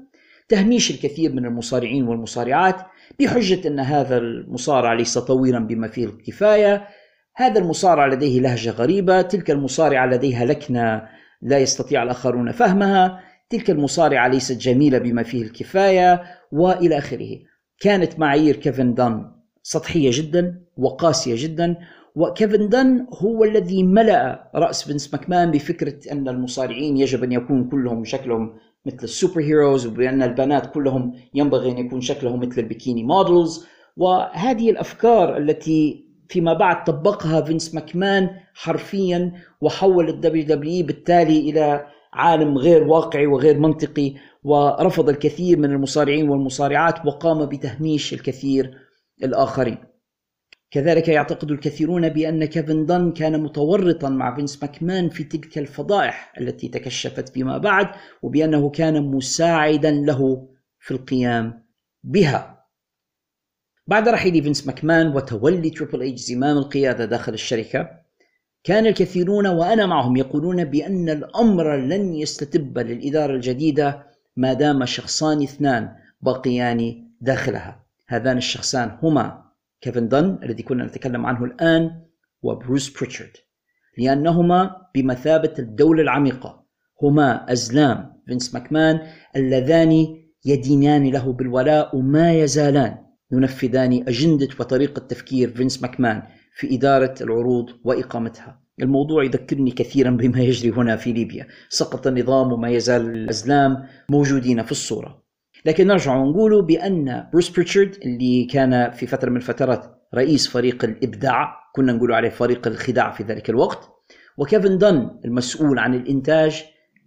تهميش الكثير من المصارعين والمصارعات بحجة أن هذا المصارع ليس طويلا بما فيه الكفاية. هذا المصارع لديه لهجة غريبة تلك المصارعة لديها لكنة لا يستطيع الآخرون فهمها تلك المصارعة ليست جميلة بما فيه الكفاية وإلى آخره. كانت معايير كيفن دان سطحية جدا وقاسية جدا وكيفن دن هو الذي ملأ رأس فينس ماكمان بفكرة أن المصارعين يجب أن يكون كلهم شكلهم مثل ال superheroes وبأن البنات كلهم ينبغي أن يكون شكلهم مثل ال bikini models. وهذه الأفكار التي فيما بعد طبقها فينس ماكمان حرفيا وحول ال WWE بالتالي إلى عالم غير واقعي وغير منطقي ورفض الكثير من المصارعين والمصارعات وقام بتهميش الكثير الآخرين. كذلك يعتقد الكثيرون بأن كيفن دان كان متورطا مع فينس ماكمان في تلك الفضائح التي تكشفت فيما بعد وبأنه كان مساعدا له في القيام بها. بعد رحيل فينس ماكمان وتولي تريبل اتش زمام القيادة داخل الشركة كان الكثيرون وأنا معهم يقولون بأن الأمر لن يستتب للإدارة الجديدة ما دام شخصان اثنان باقيان داخلها هذان الشخصان هما كيفن دن الذي كنا نتكلم عنه الآن وبروس بريتشارد لأنهما بمثابة الدولة العميقة هما أزلام فينس ماكمان اللذان يدينان له بالولاء وما يزالان ينفذان أجندة وطريقة تفكير فينس ماكمان في إدارة العروض وإقامتها. الموضوع يذكرني كثيرا بما يجري هنا في ليبيا سقط النظام وما يزال الأزلام موجودين في الصورة. لكن نرجع ونقول بأن بروس بريتشارد اللي كان في فترة من الفترات رئيس فريق الإبداع كنا نقول عليه فريق الخداع في ذلك الوقت وكيفن دن المسؤول عن الإنتاج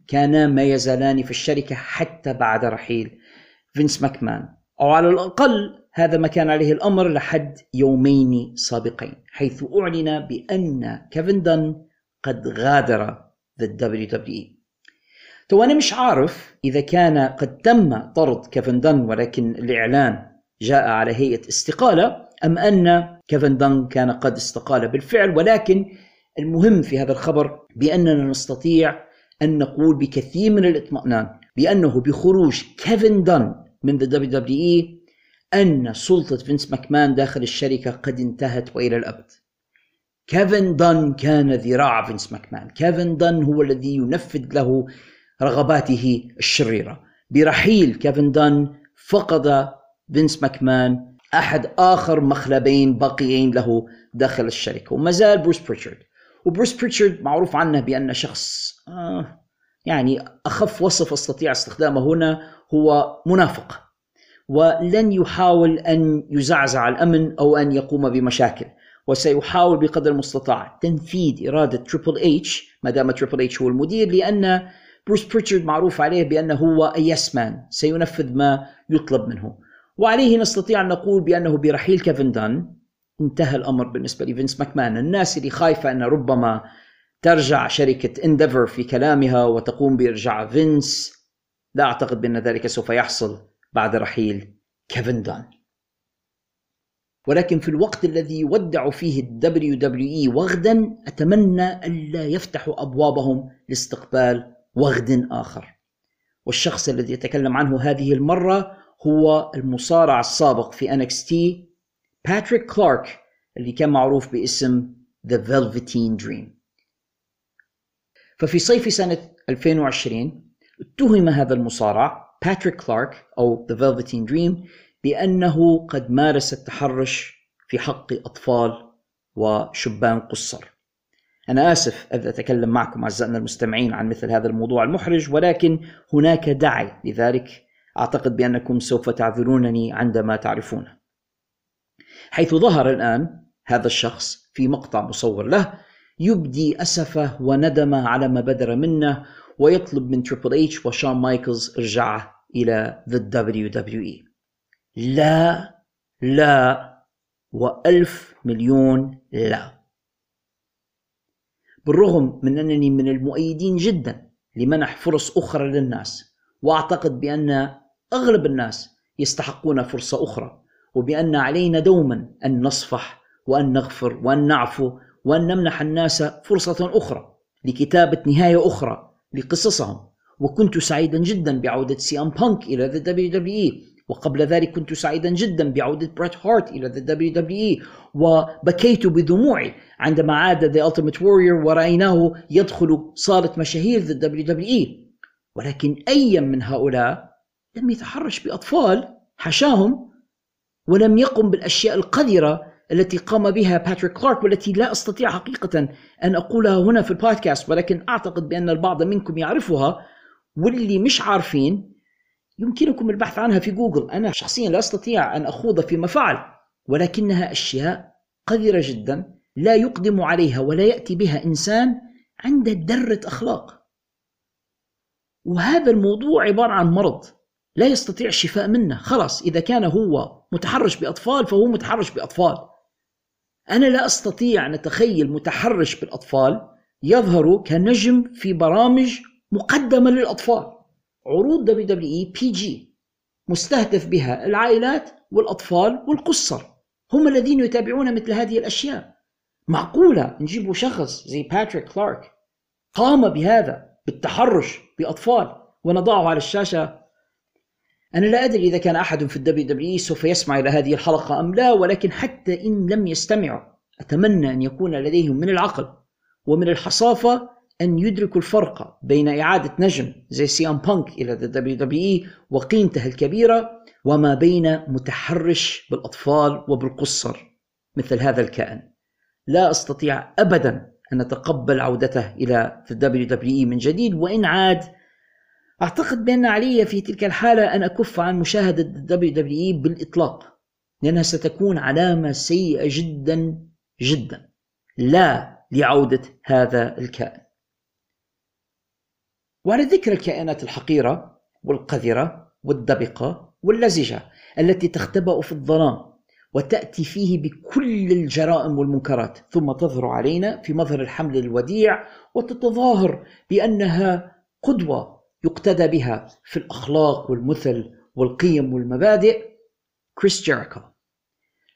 كانا ما يزالان في الشركة حتى بعد رحيل فينس ماكمان. أو على الأقل هذا ما كان عليه الأمر لحد يومين سابقين حيث أعلن بأن كيفن دن قد غادر the WWE تو أنا مش عارف إذا كان قد تم طرد كيفن دن ولكن الإعلان جاء على هيئة استقالة أم أن كيفن دن كان قد استقال بالفعل ولكن المهم في هذا الخبر بأننا نستطيع أن نقول بكثير من الإطمئنان بأنه بخروج كيفن دن من ذا دبليو دبليو إي أن سلطة فينس ماكمان داخل الشركة قد انتهت وإلى الأبد. كيفن دن كان ذراع فينس ماكمان. كيفن دن هو الذي ينفذ له رغباته الشريرة. برحيل كيفن دان فقد فينس ماكمان أحد آخر مخلبين باقيين له داخل الشركة. وما زال بروس بريتشارد. وبروس بريتشارد معروف عنه بأنه شخص آه يعني أخف وصف أستطيع استخدامه هنا هو منافق. ولن يحاول أن يزعزع الأمن أو أن يقوم بمشاكل. وسيحاول بقدر المستطاع تنفيذ إرادة تريبل اتش ما دام تريبل اتش هو المدير لأن بروس بريتشارد معروف عليه بأنه هو yes man سينفذ ما يطلب منه. وعليه نستطيع أن نقول بأنه برحيل كيفن دان انتهى الأمر بالنسبة لفينس ماكمان. الناس اللي خايفة أن ربما ترجع شركة Endeavor في كلامها وتقوم بإرجاع فينس لا أعتقد بأن ذلك سوف يحصل بعد رحيل كيفن دان. ولكن في الوقت الذي يودع فيه ال WWE وغدا أتمنى الا يفتحوا أبوابهم لاستقبال وغد آخر. والشخص الذي يتكلم عنه هذه المرة هو المصارع السابق في NXT باتريك كلارك اللي كان معروف باسم The Velveteen Dream. ففي صيف سنة 2020 اتهم هذا المصارع باتريك كلارك أو The Velveteen Dream بأنه قد مارس التحرش في حق أطفال وشبان قصر. أنا آسف إذا أتكلم معكم أعزائنا المستمعين عن مثل هذا الموضوع المحرج ولكن هناك داعي لذلك. أعتقد بأنكم سوف تعذرونني عندما تعرفونه. حيث ظهر الآن هذا الشخص في مقطع مصور له يبدي أسفه وندمه على ما بدر منه ويطلب من تريبل اتش وشون مايكلز إرجاعه إلى the WWE لا لا وألف مليون لا. بالرغم من أنني من المؤيدين جدا لمنح فرص أخرى للناس وأعتقد بأن أغلب الناس يستحقون فرصة أخرى وبأن علينا دوما أن نصفح وأن نغفر وأن نعفو وأن نمنح الناس فرصة أخرى لكتابة نهاية أخرى لقصصهم. وكنت سعيدا جدا بعودة سي أم بانك إلى ذا دبليو دبليو وقبل ذلك كنت سعيدا جدا بعودة بريت هارت إلى WWE وبكيت بدموعي عندما عاد The Ultimate Warrior ورأيناه يدخل صالة مشاهير WWE ولكن أي من هؤلاء لم يتحرش بأطفال حاشاهم ولم يقم بالأشياء القذرة التي قام بها باتريك كلارك والتي لا أستطيع حقيقة أن أقولها هنا في البودكاست ولكن أعتقد بأن البعض منكم يعرفها واللي مش عارفين يمكنكم البحث عنها في جوجل. أنا شخصيا لا أستطيع أن أخوض فيما فعل ولكنها أشياء قذرة جدا لا يقدم عليها ولا يأتي بها إنسان عنده درة أخلاق. وهذا الموضوع عبارة عن مرض لا يستطيع الشفاء منه. خلاص إذا كان هو متحرش بأطفال فهو متحرش بأطفال. أنا لا أستطيع أن أتخيل متحرش بالأطفال يظهر كنجم في برامج مقدمة للأطفال. عروض دبليو دبليو اي بي جي مستهدف بها العائلات والأطفال والقصر. هم الذين يتابعون مثل هذه الأشياء. معقولة نجيبوا شخص زي باتريك كلارك قام بهذا بالتحرش بأطفال ونضعه على الشاشة؟ أنا لا أدري إذا كان أحد في ال WW سوف يسمع إلى هذه الحلقة أم لا ولكن حتى إن لم يستمعوا أتمنى أن يكون لديهم من العقل ومن الحصافة أن يدركوا الفرق بين إعادة نجم زي سي أم بانك إلى ذا دبليو إي وقيمته الكبيرة وما بين متحرش بالأطفال وبالقصر مثل هذا الكائن. لا أستطيع أبدا أن أتقبل عودته إلى ذا دبليو إي من جديد وإن عاد أعتقد بأن علي في تلك الحالة أن أكف عن مشاهدة WWE بالإطلاق لأنها ستكون علامة سيئة جدا جدا لا لعودة هذا الكائن. وعلى ذكر الكائنات الحقيرة والقذرة والدبقة واللزجة التي تختبأ في الظلام وتأتي فيه بكل الجرائم والمنكرات ثم تظهر علينا في مظهر الحمل الوديع وتتظاهر بأنها قدوة يقتدى بها في الأخلاق والمثل والقيم والمبادئ. كريس جيريكو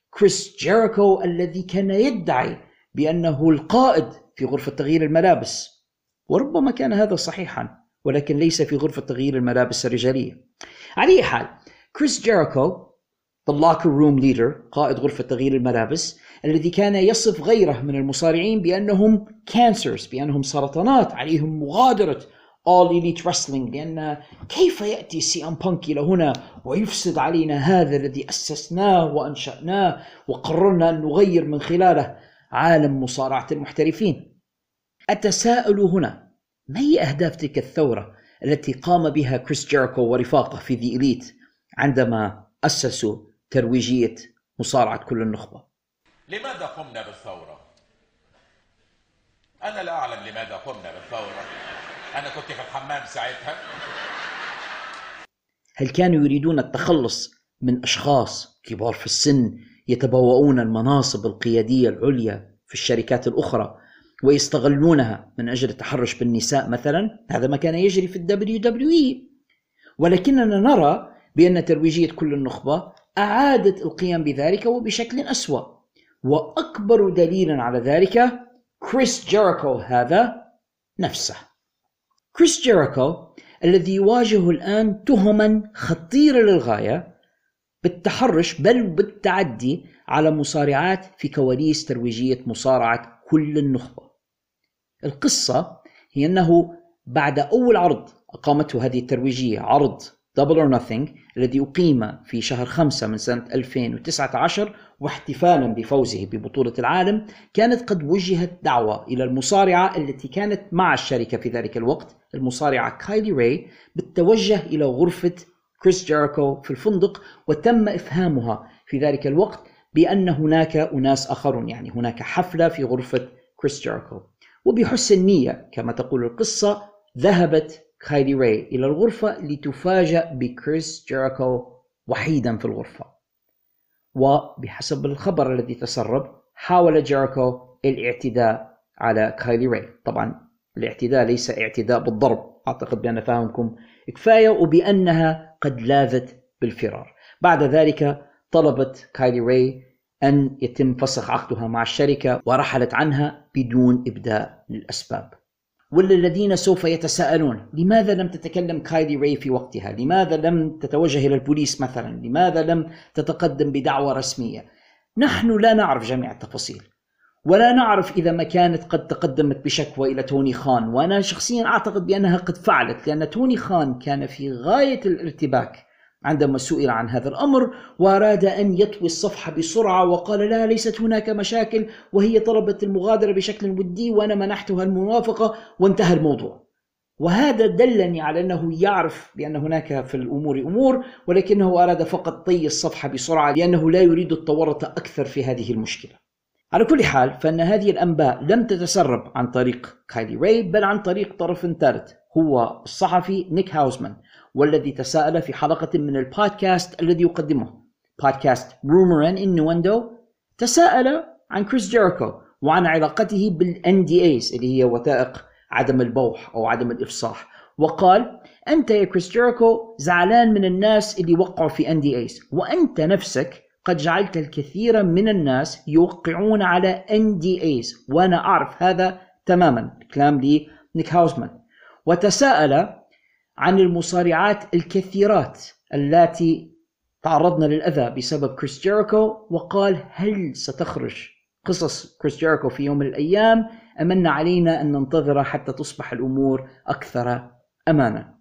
كريس جيريكو الذي كان يدعي بأنه القائد في غرفة تغيير الملابس. وربما كان هذا صحيحا ولكن ليس في غرفة تغيير الملابس الرجالية. على أي حال كريس جيريكو The Locker Room Leader قائد غرفة تغيير الملابس الذي كان يصف غيره من المصارعين بأنهم cancers بأنهم سرطانات عليهم مغادرة All Elite Wrestling لأن كيف يأتي سي أم بانك إلى هنا ويفسد علينا هذا الذي أسسناه وأنشأناه وقررنا أن نغير من خلاله عالم مصارعة المحترفين؟ أتساءل هنا ما هي أهداف تلك الثورة التي قام بها كريس جيريكو ورفاقه في ذي إليت عندما أسسوا ترويجية مصارعة كل النخبة؟ لماذا قمنا بالثورة؟ أنا لا أعلم لماذا قمنا بالثورة. أنا كنت في الحمام ساعتها. هل كانوا يريدون التخلص من أشخاص كبار في السن يتبوؤون المناصب القيادية العليا في الشركات الأخرى ويستغلونها من أجل التحرش بالنساء مثلا هذا ما كان يجري في ال WWE. ولكننا نرى بأن ترويجية كل النخبة أعادت القيام بذلك وبشكل أسوأ. وأكبر دليل على ذلك كريس جيريكو هذا نفسه. كريس جيريكو الذي يواجه الآن تهما خطيرة للغاية بالتحرش بل بالتعدي على مصارعات في كواليس ترويجية مصارعة كل النخبة. القصة هي أنه بعد أول عرض أقامته هذه الترويجية عرض Double or Nothing الذي أقيم في شهر خمسة من سنة 2019 واحتفالا بفوزه ببطولة العالم كانت قد وجهت دعوة إلى المصارعة التي كانت مع الشركة في ذلك الوقت المصارعة كايلي راي بالتوجه إلى غرفة كريس جيريكو في الفندق وتم إفهامها في ذلك الوقت بأن هناك أناس آخرون يعني هناك حفلة في غرفة كريس جيريكو وبحسن نية كما تقول القصة ذهبت كايلي راي إلى الغرفة لتفاجأ بكريس جيريكو وحيدا في الغرفة. وبحسب الخبر الذي تسرب حاول جيريكو الاعتداء على كايلي راي. طبعا الاعتداء ليس اعتداء بالضرب. أعتقد بأن فهمكم كفاية وبأنها قد لاذت بالفرار. بعد ذلك طلبت كايلي راي أن يتم فسخ عقدها مع الشركة ورحلت عنها بدون إبداء للأسباب. وللذين سوف يتساءلون لماذا لم تتكلم كايلي راي في وقتها؟ لماذا لم تتوجه إلى البوليس مثلا؟ لماذا لم تتقدم بدعوة رسمية؟ نحن لا نعرف جميع التفاصيل ولا نعرف إذا ما كانت قد تقدمت بشكوى إلى توني خان. وأنا شخصيا أعتقد بأنها قد فعلت لأن توني خان كان في غاية الارتباك عندما سئل عن هذا الأمر وأراد أن يطوي الصفحه بسرعة وقال لا ليست هناك مشاكل وهي طلبت المغادرة بشكل ودي وأنا منحتها الموافقة وانتهى الموضوع. وهذا دلني على أنه يعرف بأن هناك في الأمور أمور ولكنه أراد فقط طي الصفحه بسرعة لأنه لا يريد التورط أكثر في هذه المشكلة. على كل حال فإن هذه الأنباء لم تتسرب عن طريق كايلي راي بل عن طريق طرف ثالث هو الصحفي نيك هاوزمان والذي تساءل في حلقة من البودكاست الذي يقدمه. بودكاست Rumor and Innuendo تساءل عن كريس جيريكو وعن علاقته بال NDAs اللي هي وثائق عدم البوح أو عدم الإفصاح. وقال أنت يا كريس جيريكو زعلان من الناس اللي وقعوا في NDAs وأنت نفسك قد جعلت الكثير من الناس يوقعون على NDAs وأنا أعرف هذا تماما. كلام لي نيك هاوزمان. وتساءل عن المصارعات الكثيرات التي تعرضن للأذى بسبب كريس جيريكو وقال هل ستخرج قصص كريس جيريكو في يوم من الأيام؟ أم أن علينا أن ننتظر حتى تصبح الأمور أكثر أمانا.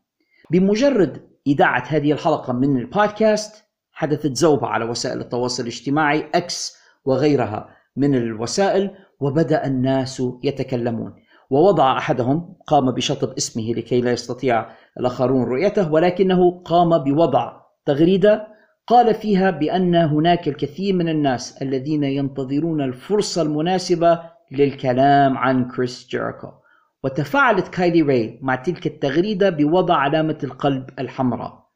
بمجرد إذاعة هذه الحلقة من البودكاست حدثت زوبعة على وسائل التواصل الاجتماعي أكس وغيرها من الوسائل وبدأ الناس يتكلمون. ووضع أحدهم قام بشطب اسمه لكي لا يستطيع الآخرون رؤيته ولكنه قام بوضع تغريدة قال فيها بأن هناك الكثير من الناس الذين ينتظرون الفرصة المناسبة للكلام عن كريس جيريكو. وتفاعلت كايلي راي مع تلك التغريدة بوضع علامة القلب الحمراء.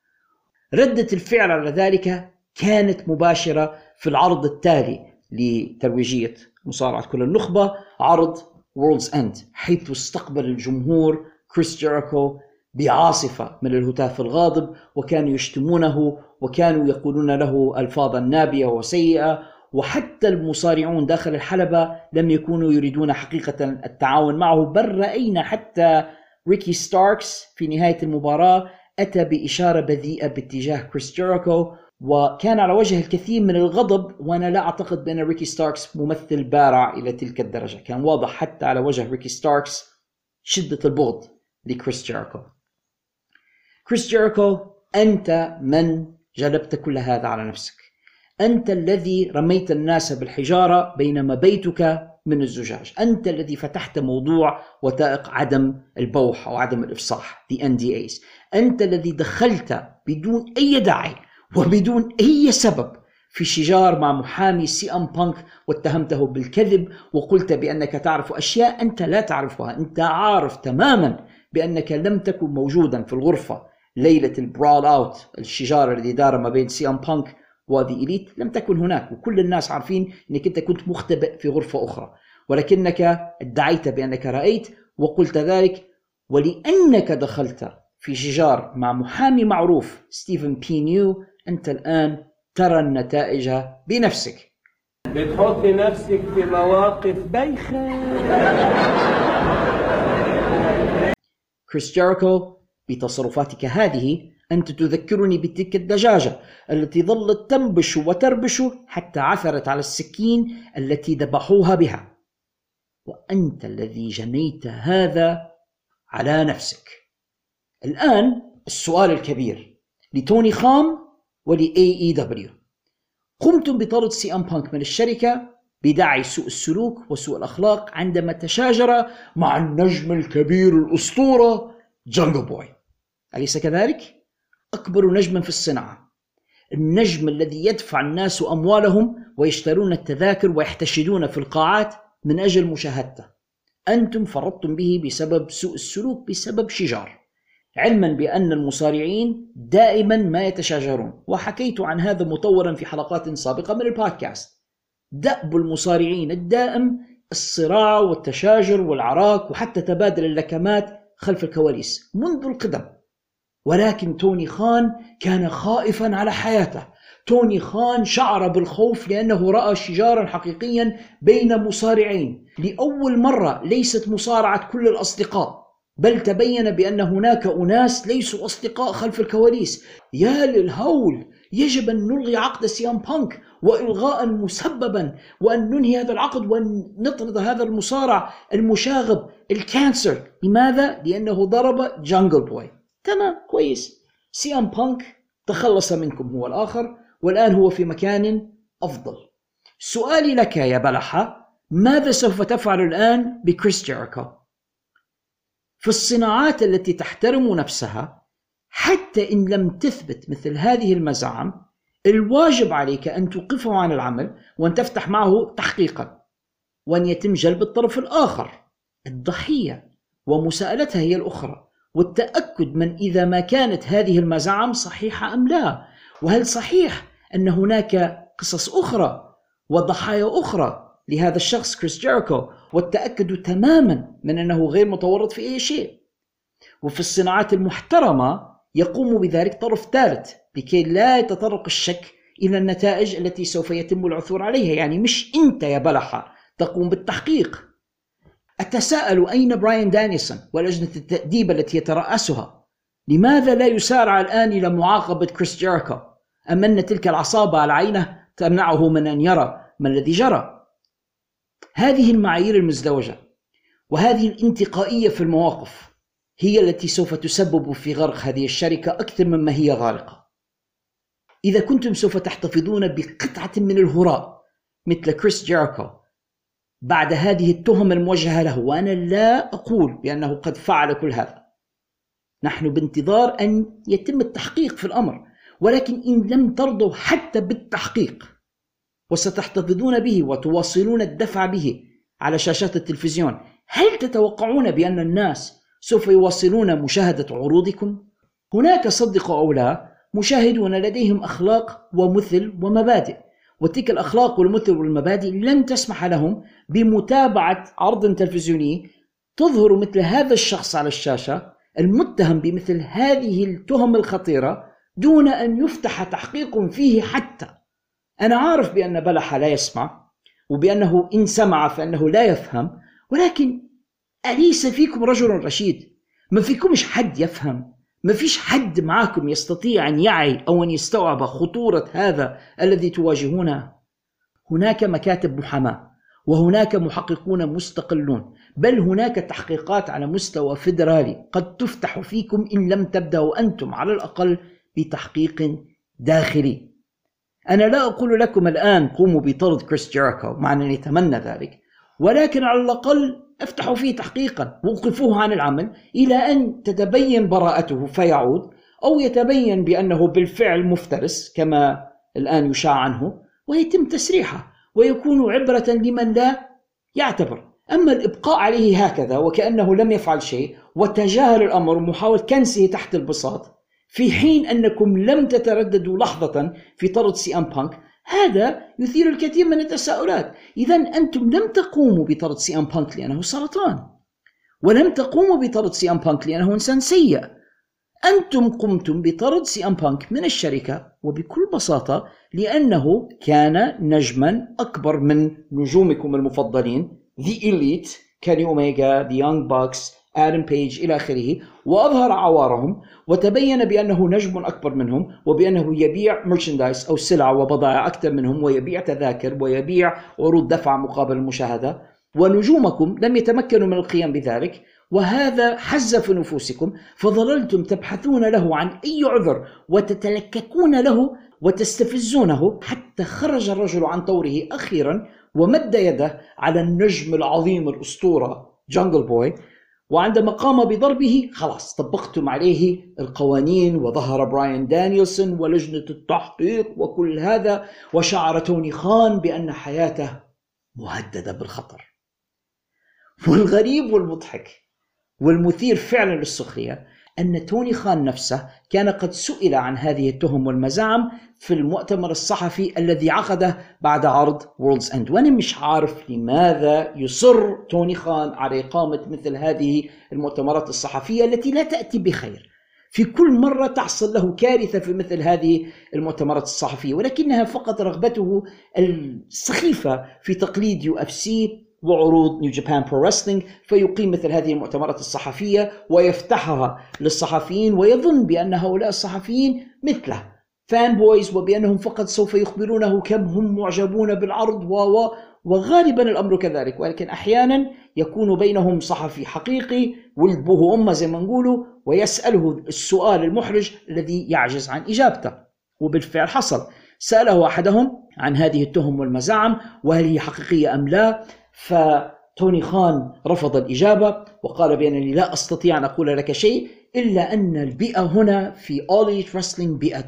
ردة الفعل على ذلك كانت مباشرة في العرض التالي لترويجية مصارعة كل النخبة عرض Worlds End حيث استقبل الجمهور كريس جيريكو بعاصفة من الهتاف الغاضب وكانوا يشتمونه وكانوا يقولون له ألفاظا نابية وسيئة وحتى المصارعون داخل الحلبة لم يكونوا يريدون حقيقة التعاون معه بل رأينا حتى ريكي ستاركس في نهاية المباراة أتى بإشارة بذيئة باتجاه كريس جيريكو وكان على وجهه الكثير من الغضب وأنا لا أعتقد بأن ريكي ستاركس ممثل بارع إلى تلك الدرجة، كان واضح حتى على وجه ريكي ستاركس شدة البغض لكريس جيريكو. كريس جيريكو أنت من جلبت كل هذا على نفسك. أنت الذي رميت الناس بالحجارة بينما بيتك من الزجاج، أنت الذي فتحت موضوع وثائق عدم البوح أو عدم الإفصاح، the NDAs، أنت الذي دخلت بدون أي داعي وبدون أي سبب في شجار مع محامي سي ام بانك واتهمته بالكذب وقلت بأنك تعرف أشياء أنت لا تعرفها، أنت عارف تماما بأنك لم تكن موجودا في الغرفة ليلة ال Brawl Out الشجار الذي دار ما بين سي أم بانك و The Elite لم تكن هناك وكل الناس عارفين أنك أنت كنت مختبئ في غرفة أخرى. ولكنك ادعيت بأنك رأيت وقلت ذلك ولأنك دخلت في شجار مع محامي معروف ستيفن بينيو أنت الآن ترى النتائج بنفسك. بتحط نفسك في مواقف بايخة كريس جيريكو بتصرفاتك هذه أنت تذكرني بتلك الدجاجة التي ظلت تنبش وتخربش حتى عثرت على السكين التي ذبحوها بها. وأنت الذي جنيت هذا على نفسك. الآن السؤال الكبير لتوني خان ول AEW قمتم بطرد سي أم بانك من الشركة بداعي سوء السلوك وسوء الأخلاق عندما تشاجر مع النجم الكبير الأسطورة جانجل بوي أليس كذلك؟ أكبر نجم في الصناعة. النجم الذي يدفع الناس أموالهم ويشترون التذاكر ويحتشدون في القاعات من أجل مشاهدته. أنتم فرطتم به بسبب سوء السلوك بسبب شجار. علما بأن المصارعين دائما ما يتشاجرون. وحكيت عن هذا مطورا في حلقات سابقة من البودكاست. دأب المصارعين الدائم الصراع والتشاجر والعراك وحتى تبادل اللكمات خلف الكواليس منذ القدم. ولكن توني خان كان خائفا على حياته. توني خان شعر بالخوف لأنه رأى شجارا حقيقيا بين مصارعين. لأول مرة ليست مصارعة كل الأصدقاء بل تبين بأن هناك أناس ليسوا أصدقاء خلف الكواليس. يا للهول! يجب أن نلغي عقد سي أم بانك وإلغاء مسببا وأن ننهي هذا العقد وأن نطرد هذا المصارع المشاغب ال cancer. لماذا؟ لأنه ضرب جانجل بوي تمام كويس. سي ام بانك تخلص منكم هو الآخر والآن هو في مكان أفضل. سؤالي لك يا بلحة ماذا سوف تفعل الآن بكريس جيريكو في الصناعات التي تحترم نفسها حتى إن لم تثبت مثل هذه المزاعم الواجب عليك أن توقفه عن العمل وأن تفتح معه تحقيقا وأن يتم جلب الطرف الآخر الضحية ومساءلتها هي الأخرى والتأكد من إذا ما كانت هذه المزاعم صحيحة أم لا وهل صحيح أن هناك قصص أخرى وضحايا أخرى لهذا الشخص كريس جيريكو والتأكد تماما من أنه غير متورط في أي شيء. وفي الصناعات المحترمة يقوم بذلك طرف ثالث لكي لا يتطرق الشك إلى النتائج التي سوف يتم العثور عليها. يعني مش أنت يا بلحة تقوم بالتحقيق. أتساءل أين براين دانيسون ولجنة التأديب التي يترأسها؟ لماذا لا يسارع الآن إلى معاقبة كريس جيريكو أم أن تلك العصابة على عينه تمنعه من أن يرى ما الذي جرى؟ هذه المعايير المزدوجة وهذه الانتقائية في المواقف. هي التي سوف تسبب في غرق هذه الشركة أكثر مما هي غارقة. إذا كنتم سوف تحتفظون بقطعة من الهراء مثل كريس جيريكو بعد هذه التهم الموجهة له وأنا لا أقول بأنه قد فعل كل هذا. نحن بانتظار أن يتم التحقيق في الأمر ولكن إن لم ترضوا حتى بالتحقيق وستحتفظون به وتواصلون الدفع به على شاشات التلفزيون هل تتوقعون بأن الناس سوف يواصلون مشاهدة عروضكم؟ هناك صدقوا أو لا مشاهدون لديهم أخلاق ومثل ومبادئ وتلك الأخلاق والمثل والمبادئ لن تسمح لهم بمتابعة عرض تلفزيوني تظهر مثل هذا الشخص على الشاشة المتهم بمثل هذه التهم الخطيرة دون أن يفتح تحقيق فيه حتى أنا عارف بأن بلح لا يسمع وبأنه إن سمع فإنه لا يفهم ولكن أليس فيكم رجل رشيد؟ ما فيكمش حد يفهم. ما فيش حد معاكم يستطيع أن يعي أو أن يستوعب خطورة هذا الذي تواجهونه. هناك مكاتب محاماة وهناك محققون مستقلون بل هناك تحقيقات على مستوى فيدرالي قد تفتح فيكم إن لم تبدأوا أنتم على الأقل بتحقيق داخلي. أنا لا أقول لكم الآن قوموا بطرد كريس جيريكو مع أنني أتمنى ذلك ولكن على الأقل أفتحوا فيه تحقيقا ووقفوه عن العمل إلى أن تتبين براءته فيعود أو يتبين بأنه بالفعل مفترس كما الآن يشاع عنه ويتم تسريحه ويكون عبرة لمن لا يعتبر. أما الإبقاء عليه هكذا وكأنه لم يفعل شيء وتجاهل الأمر ومحاولة كنسه تحت البساط في حين أنكم لم تترددوا لحظة في طرد سي أم بانك هذا يثير الكثير من التساؤلات. إذا أنتم لم تقوموا بطرد سي أم بانك لأنه سرطان. ولم تقوموا بطرد سي أم بانك لأنه إنسان سيء. أنتم قمتم بطرد سي أم بانك من الشركة وبكل بساطة لأنه كان نجما أكبر من نجومكم المفضلين. The Elite كيني أوميجا The Young Bucks آدم بيج إلى آخره وأظهر عوارهم وتبين بأنه نجم أكبر منهم وبأنه يبيع merchandise أو سلع وبضائع أكثر منهم ويبيع تذاكر ويبيع عروض دفع مقابل المشاهدة. ونجومكم لم يتمكنوا من القيام بذلك وهذا حز في نفوسكم فظللتم تبحثون له عن أي عذر وتتلككون له وتستفزونه حتى خرج الرجل عن طوره أخيرا ومد يده على النجم العظيم الأسطورة جانجل بوي وعندما قام بضربه خلاص طبقتم عليه القوانين وظهر براين دانيelson ولجنة التحقيق وكل هذا وشعر توني خان بأن حياته مهددة بالخطر. والغريب والمضحك والمثير فعلا للسخرية أن توني خان نفسه كان قد سئل عن هذه التهم والمزاعم في المؤتمر الصحفي الذي عقده بعد عرض Worlds End وأنا مش عارف لماذا يصر توني خان على إقامة مثل هذه المؤتمرات الصحفية التي لا تأتي بخير. في كل مرة تحصل له كارثة في مثل هذه المؤتمرات الصحفية ولكنها فقط رغبته السخيفة في تقليد UFC وعروض New Japan Pro Wrestling فيقيم مثل هذه المؤتمرات الصحفية ويفتحها للصحفيين ويظن بأن هؤلاء الصحفيين مثله fan boys وبأنهم فقط سوف يخبرونه كم هم معجبون بالعرض و وغالبا الأمر كذلك. ولكن أحيانا يكون بينهم صحفي حقيقي ولد أمه زي ما نقولوا ويسأله السؤال المحرج الذي يعجز عن إجابته. وبالفعل حصل. سأله أحدهم عن هذه التهم والمزاعم وهل هي حقيقية أم لا؟ فتوني خان رفض الإجابة وقال بأنني لا أستطيع أن أقول لك شيء إلا أن البيئة هنا في Elite Wrestling بيئة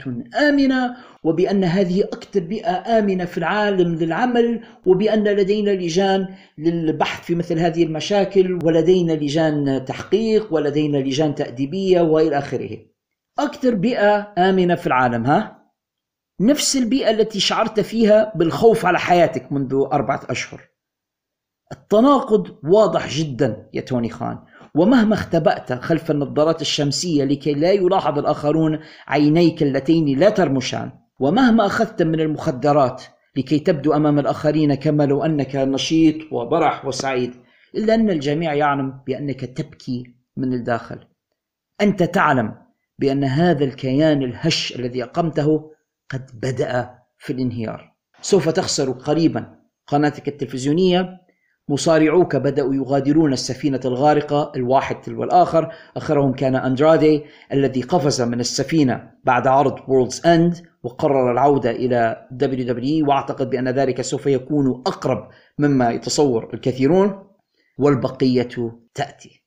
آمنة وبأن هذه أكثر بيئة آمنة في العالم للعمل وبأن لدينا لجان للبحث في مثل هذه المشاكل ولدينا لجان تحقيق ولدينا لجان تأديبية وإلى آخره. أكثر بيئة آمنة في العالم ها؟ نفس البيئة التي شعرت فيها بالخوف على حياتك منذ أربعة أشهر. التناقض واضح جدا يا توني خان. ومهما اختبأت خلف النظارات الشمسية لكي لا يلاحظ الآخرون عينيك اللتين لا ترمشان. ومهما أخذت من المخدرات لكي تبدو أمام الآخرين كما لو أنك نشيط وبرح وسعيد. إلا أن الجميع يعلم بأنك تبكي من الداخل. أنت تعلم بأن هذا الكيان الهش الذي أقمته قد بدأ في الانهيار. سوف تخسر قريبا قناتك التلفزيونية مصارعوك بدأوا يغادرون السفينة الغارقة الواحد تلو الآخر. آخرهم كان أندرادي الذي قفز من السفينة بعد عرض وورلدز أند وقرر العودة إلى WWE وأعتقد بأن ذلك سوف يكون أقرب مما يتصور الكثيرون والبقية تأتي.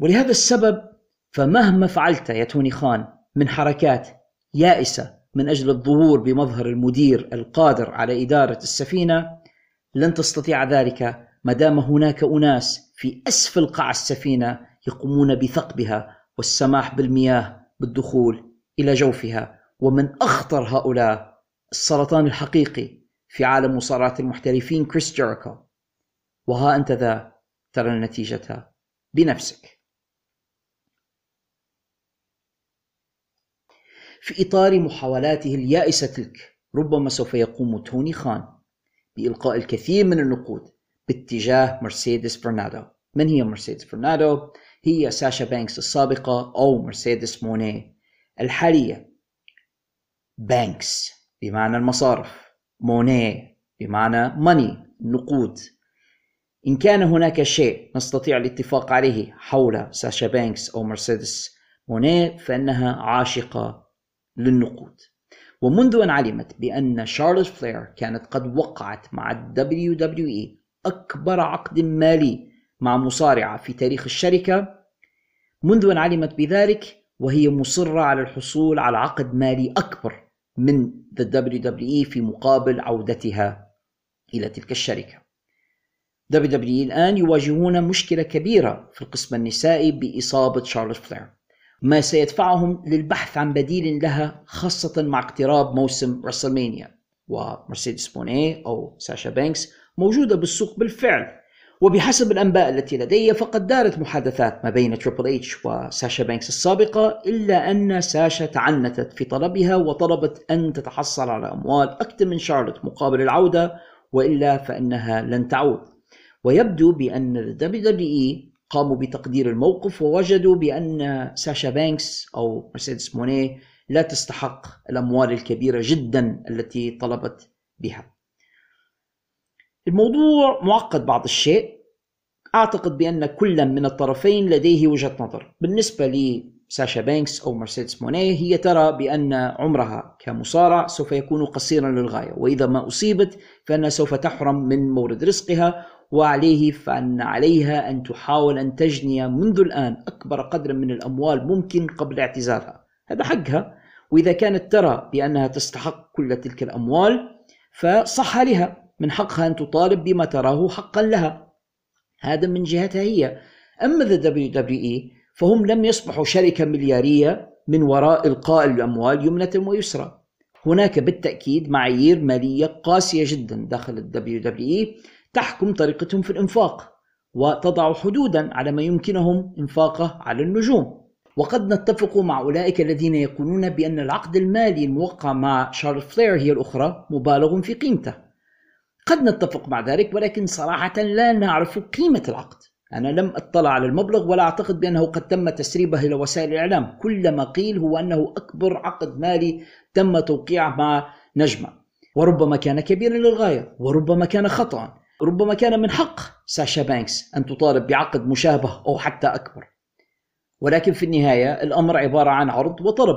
ولهذا السبب فمهما فعلت يا توني خان من حركات يائسة من أجل الظهور بمظهر المدير القادر على إدارة السفينة لن تستطيع ذلك ما دام هناك أناس في أسفل قاع السفينة يقومون بثقبها والسماح بالمياه بالدخول إلى جوفها. ومن أخطر هؤلاء السرطان الحقيقي في عالم مصارعة المحترفين كريس جيريكو وها أنت ذا ترى النتيجة بنفسك. في إطار محاولاته اليائسة تلك ربما سوف يقوم توني خان. بإلقاء الكثير من النقود باتجاه مرسيدس فرنادو من هي مرسيدس فرنادو؟ هي ساشا بانكس السابقة أو مرسيدس موني. الحالية بانكس بمعنى المصارف موني بمعنى money نقود. إن كان هناك شيء نستطيع الاتفاق عليه حول ساشا بانكس أو مرسيدس موني فإنها عاشقة للنقود. ومنذ أن علمت بأن شارلوت فلير كانت قد وقعت مع ال WWE أكبر عقد مالي مع مصارعة في تاريخ الشركة منذ أن علمت بذلك وهي مصرة على الحصول على عقد مالي أكبر من The WWE في مقابل عودتها إلى تلك الشركة. WWE الآن يواجهون مشكلة كبيرة في القسم النسائي بإصابة شارلوت فلير. ما سيدفعهم للبحث عن بديل لها خاصة مع اقتراب موسم رسلمانيا ومرسيدس مونيه أو ساشا بانكس موجودة بالسوق بالفعل. وبحسب الأنباء التي لدي فقد دارت محادثات ما بين تريبل اتش وساشا بانكس السابقة إلا أن ساشا تعنتت في طلبها وطلبت أن تتحصل على أموال أكثر من شارلوت مقابل العودة وإلا فإنها لن تعود. ويبدو بأن ال WWE قاموا بتقدير الموقف ووجدوا بأن ساشا بانكس أو مرسيدس مونيه لا تستحق الأموال الكبيرة جدا التي طلبت بها. الموضوع معقد بعض الشيء. أعتقد بأن كل من الطرفين لديه وجهة نظر. بالنسبة لساشا بانكس أو مرسيدس مونيه هي ترى بأن عمرها كمصارع سوف يكون قصيرا للغاية. وإذا ما أصيبت فإنها سوف تحرم من مورد رزقها وعليه فأن عليها أن تحاول أن تجني منذ الآن أكبر قدر من الأموال ممكن قبل اعتزالها هذا حقها. وإذا كانت ترى بأنها تستحق كل تلك الأموال فصح لها. من حقها أن تطالب بما تراه حقا لها. هذا من جهتها هي. أما ذا دبليو دبليو إي فهم لم يصبحوا شركة مليارية من وراء إلقاء الأموال يمنة ويسرى. هناك بالتأكيد معايير مالية قاسية جدا داخل ال WWE. تحكم طريقتهم في الإنفاق وتضع حدودا على ما يمكنهم إنفاقه على النجوم. وقد نتفق مع أولئك الذين يقولون بأن العقد المالي الموقع مع شارل فلير هي الأخرى مبالغ في قيمته. قد نتفق مع ذلك ولكن صراحة لا نعرف قيمة العقد. أنا لم أطلع على المبلغ ولا أعتقد بأنه قد تم تسريبه إلى وسائل الإعلام. كل ما قيل هو أنه أكبر عقد مالي تم توقيعه مع نجمة. وربما كان كبيرا للغاية وربما كان خطأ ربما كان من حق ساشا بانكس أن تطالب بعقد مشابه أو حتى أكبر. ولكن في النهاية الأمر عبارة عن عرض وطلب.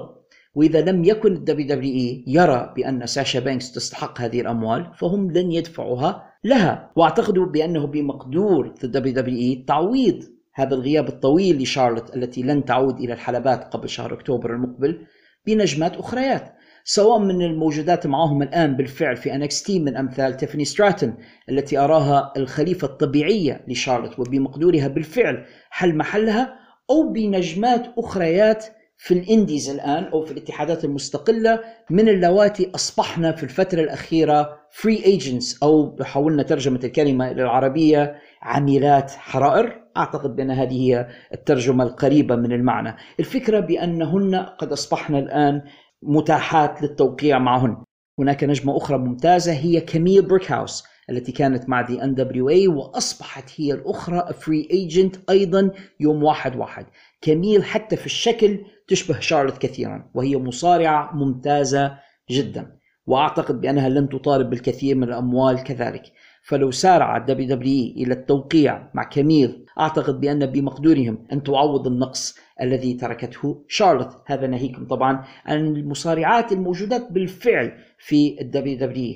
وإذا لم يكن ال WWE يرى بأن ساشا بانكس تستحق هذه الأموال فهم لن يدفعوها لها. وأعتقد بأنه بمقدور ال WWE تعويض هذا الغياب الطويل لشارلوت التي لن تعود إلى الحلبات قبل شهر أكتوبر المقبل بنجمات أخريات. سواء من الموجودات معهم الآن بالفعل في NXT من أمثال تيفاني ستراتون التي أراها الخليفة الطبيعية لشارلوت وبمقدورها بالفعل حل محلها أو بنجمات أخريات في ال indies الآن أو في الاتحادات المستقلة من اللواتي أصبحن في الفترة الأخيرة free agents أو حاولنا ترجمة الكلمة إلى العربية عميلات حرائر. أعتقد بأن هذه هي الترجمة القريبة من المعنى. الفكرة بأنهن قد أصبحن الآن متاحات للتوقيع معهن. هناك نجمة أخرى ممتازة هي كميل بريكهاوس التي كانت مع the NWA وأصبحت هي الأخرى free agent أيضا يوم واحد واحد. كميل حتى في الشكل تشبه شارلوت كثيرا وهي مصارعة ممتازة جدا. وأعتقد بأنها لن تطالب بالكثير من الأموال كذلك. فلو سارع ال WWE إلى التوقيع مع كميل أعتقد بأن بمقدورهم أن تعوض النقص الذي تركته شارلوت. هذا ناهيكم طبعا عن المصارعات الموجودات بالفعل في ال WWE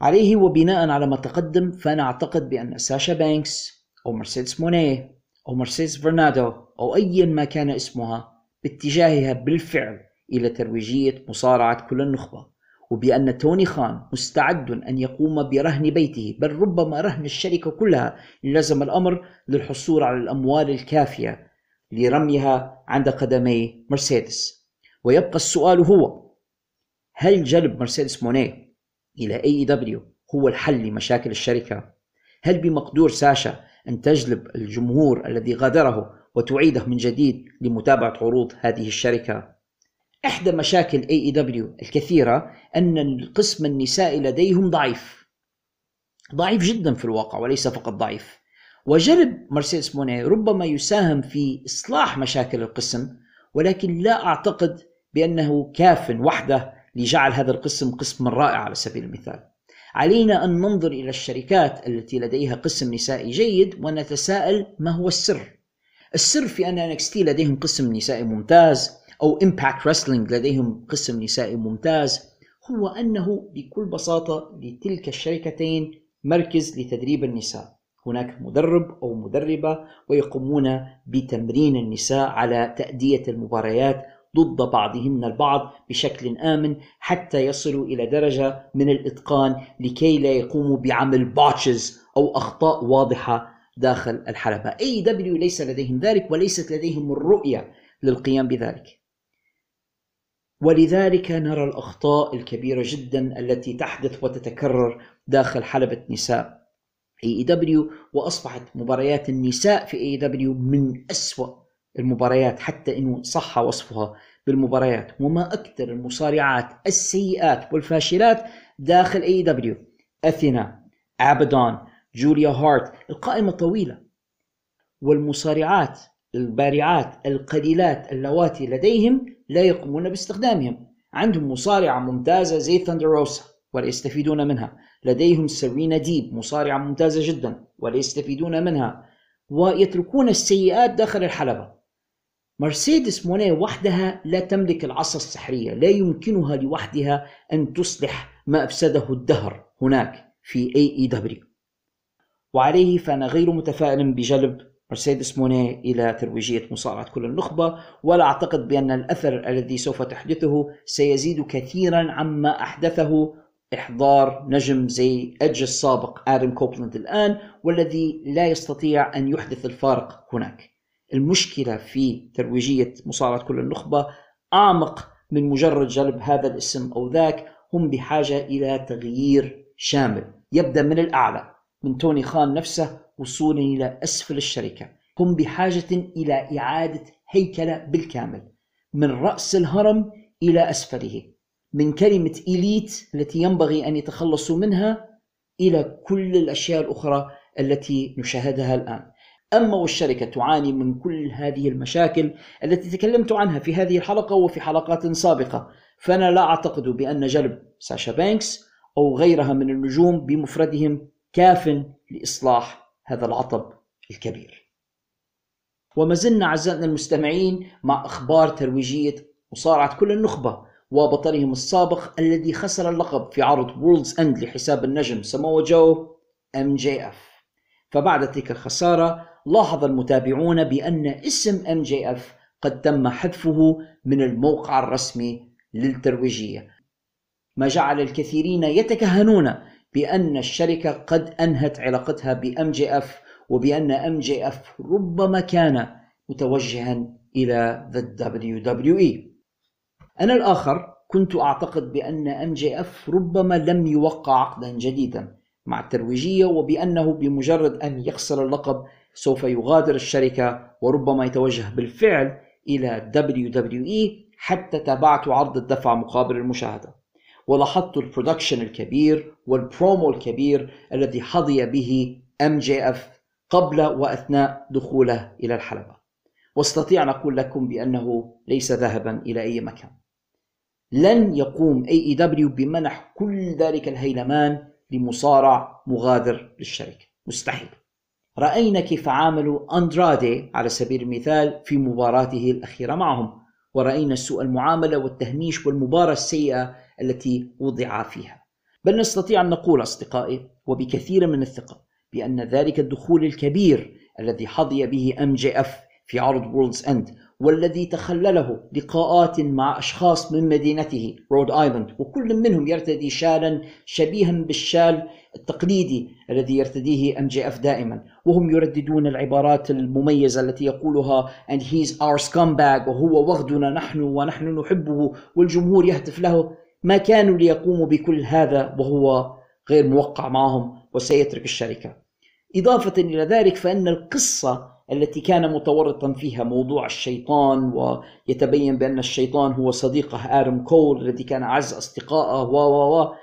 عليه وبناء على ما تقدم فأنا أعتقد بأن ساشا بانكس أو مرسيدس مونيه أو مرسيدس فارنادو أو ايا ما كان اسمها باتجاهها بالفعل إلى ترويجية مصارعة كل النخبة. وبأن توني خان مستعد أن يقوم برهن بيته بل ربما رهن الشركة كلها إن لزم الأمر للحصول على الأموال الكافية لرميها عند قدمي مرسيدس ويبقى السؤال هو هل جلب مرسيدس مونيه إلى AEW هو الحل لمشاكل الشركة؟ هل بمقدور ساشا أن تجلب الجمهور الذي غادره وتعيده من جديد لمتابعة عروض هذه الشركة؟ إحدى مشاكل AEW الكثيرة أن القسم النسائي لديهم ضعيف. ضعيف جدا في الواقع وليس فقط ضعيف. وجلب مرسيدس موني ربما يساهم في إصلاح مشاكل القسم ولكن لا أعتقد بأنه كاف وحده لجعل هذا القسم قسما رائع على سبيل المثال. علينا أن ننظر إلى الشركات التي لديها قسم نسائي جيد ونتساءل ما هو السر. السر في أن NXT لديهم قسم نسائي ممتاز أو Impact Wrestling لديهم قسم نسائي ممتاز. هو أنه بكل بساطة لتلك الشركتين مركز لتدريب النساء. هناك مدرب أو مدربة ويقومون بتمرين النساء على تأدية المباريات ضد بعضهن البعض بشكل آمن حتى يصلوا إلى درجة من الإتقان لكي لا يقوموا بعمل botches أو أخطاء واضحة داخل الحلبة. AEW ليس لديهم ذلك وليست لديهم الرؤية للقيام بذلك. ولذلك نرى الأخطاء الكبيرة جدا التي تحدث وتتكرر داخل حلبة نساء AEW وأصبحت مباريات النساء في AEW من أسوأ المباريات حتى إن صح وصفها بالمباريات. وما أكثر المصارعات السيئات والفاشلات داخل AEW أثينا أبادون جوليا هارت القائمة طويلة. والمصارعات البارعات القليلات اللواتي لديهم لا يقومون باستخدامهم. عندهم مصارعة ممتازة زي ثاندر روزا ولا يستفيدون منها. لديهم سرينا ديب مصارعة ممتازة جدا ولا يستفيدون منها. ويتركون السيئات داخل الحلبة. مرسيدس مونيه وحدها لا تملك العصا السحرية لا يمكنها لوحدها أن تصلح ما أفسده الدهر هناك في AEW وعليه فأنا غير متفائل بجلب مرسيدس مونيه إلى ترويجية مصارعة كل النخبة ولا أعتقد بأن الأثر الذي سوف تحدثه سيزيد كثيرا عما أحدثه إحضار نجم زي إدج السابق آدم كوبلاند الآن والذي لا يستطيع أن يحدث الفارق هناك. المشكلة في ترويجية مصارعة كل النخبة أعمق من مجرد جلب هذا الاسم أو ذاك هم بحاجة إلى تغيير شامل. يبدأ من الأعلى من توني خان نفسه وصولا إلى أسفل الشركة. هم بحاجة إلى إعادة هيكلة بالكامل. من رأس الهرم إلى أسفله. من كلمة elite التي ينبغي أن يتخلصوا منها إلى كل الأشياء الأخرى التي نشاهدها الآن. أما والشركة تعاني من كل هذه المشاكل التي تكلمت عنها في هذه الحلقة وفي حلقات سابقة. فأنا لا أعتقد بأن جلب ساشا بانكس أو غيرها من النجوم بمفردهم كاف لإصلاح هذا العطب الكبير. وما زلنا أعزائنا المستمعين مع أخبار ترويجية مصارعة كل النخبة وبطلهم السابق الذي خسر اللقب في عرض Worlds End لحساب النجم سمو جو ام جي اف فبعد تلك الخسارة لاحظ المتابعون بأن اسم MJF قد تم حذفه من الموقع الرسمي للترويجية. ما جعل الكثيرين يتكهنون بأن الشركة قد أنهت علاقتها ب MJF وبأن MJF ربما كان متوجها إلى the WWE أنا الآخر كنت أعتقد بأن MJF ربما لم يوقع عقدا جديدا مع الترويجية وبأنه بمجرد أن يخسر اللقب سوف يغادر الشركة وربما يتوجه بالفعل إلى WWE حتى تابعت عرض الدفع مقابل المشاهدة. ولاحظت ال production الكبير والبرومو الكبير الذي حظي به MJF قبل وأثناء دخوله إلى الحلبة. واستطيع أن أقول لكم بأنه ليس ذاهبا إلى أي مكان. لن يقوم AEW بمنح كل ذلك الهيلمان لمصارع مغادر للشركة. مستحيل. رأينا كيف عاملوا أندرادي على سبيل المثال في مباراته الأخيرة معهم. ورأينا سوء المعاملة والتهميش والمباراة السيئة التي وضع فيها. بل نستطيع أن نقول أصدقائي وبكثير من الثقة بأن ذلك الدخول الكبير الذي حظي به MJF في عرض Worlds End والذي تخلله لقاءات مع أشخاص من مدينته رود آيلاند وكل منهم يرتدي شالا شبيها بالشال التقليدي الذي يرتديه MJF دائما وهم يرددون العبارات المميزة التي يقولها and he's our scumbag وهو وغدنا نحن ونحن نحبه والجمهور يهتف له ما كانوا ليقوموا بكل هذا وهو غير موقع معهم وسيترك الشركة. إضافة إلى ذلك فإن القصة التي كان متورطا فيها موضوع الشيطان ويتبين بأن الشيطان هو صديقه آدم كول الذي كان أعز أصدقائه و و و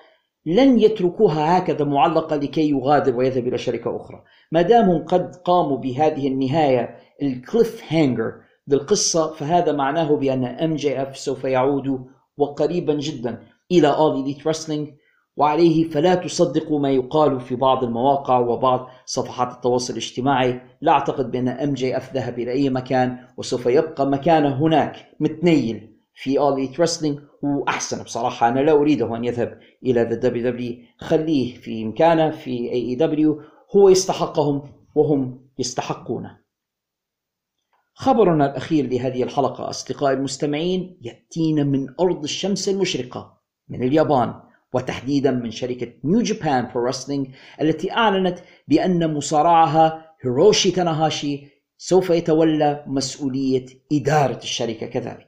لن يتركوها هكذا معلقة لكي يغادر ويذهب إلى شركة أخرى. ما دامهم قد قاموا بهذه النهاية ال cliffhanger للقصة فهذا معناه بأن MJF سوف يعود وقريبا جدا إلى All Elite Wrestling وعليه فلا تصدقوا ما يقال في بعض المواقع وبعض صفحات التواصل الاجتماعي. لا أعتقد بأن MJF ذهب إلى أي مكان وسوف يبقى مكانه هناك متنيل في All Elite Wrestling. وأحسن بصراحة أنا لا أريده أن يذهب إلى WWE خليه في مكانه في AEW هو يستحقهم وهم يستحقونه. خبرنا الأخير لهذه الحلقة أصدقائي المستمعين يأتينا من أرض الشمس المشرقة من اليابان وتحديدا من شركة نيو جابان برو التي أعلنت بأن مصارعها هيروشي تاناهاشي سوف يتولى مسؤولية إدارة الشركة كذلك.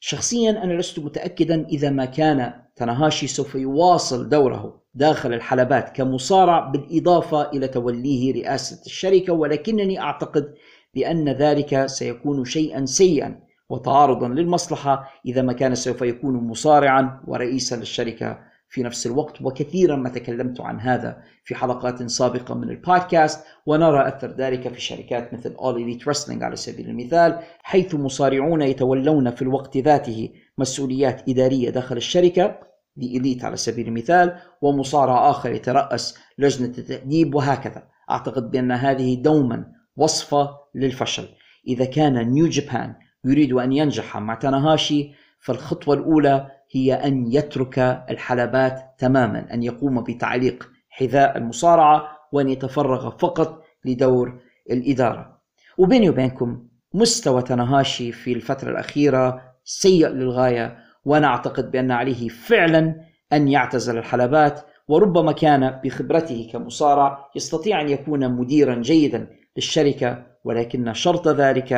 شخصيا أنا لست متأكدا إذا ما كان تاناهاشي سوف يواصل دوره داخل الحلبات كمصارع بالإضافة إلى توليه رئاسة الشركة ولكنني أعتقد بأن ذلك سيكون شيئا سيئا وتعارضا للمصلحة إذا ما كان سوف يكون مصارعا ورئيسا للشركة في نفس الوقت. وكثيرا ما تكلمت عن هذا في حلقات سابقة من البودكاست ونرى أثر ذلك في شركات مثل All Elite Wrestling على سبيل المثال حيث مصارعون يتولون في الوقت ذاته مسؤوليات إدارية داخل الشركة لإليت على سبيل المثال ومصارع آخر يترأس لجنة التأديب وهكذا. أعتقد بأن هذه دوما وصفة للفشل. إذا كان نيو جابان يريد أن ينجح مع تاناهاشي فالخطوة الأولى هي أن يترك الحلبات تماما أن يقوم بتعليق حذاء المصارعة وأن يتفرغ فقط لدور الإدارة. وبيني وبينكم مستوى تناهاشي في الفترة الأخيرة سيء للغاية وأنا أعتقد بأن عليه فعلا أن يعتزل الحلبات وربما كان بخبرته كمصارع يستطيع أن يكون مديرا جيدا للشركة ولكن شرط ذلك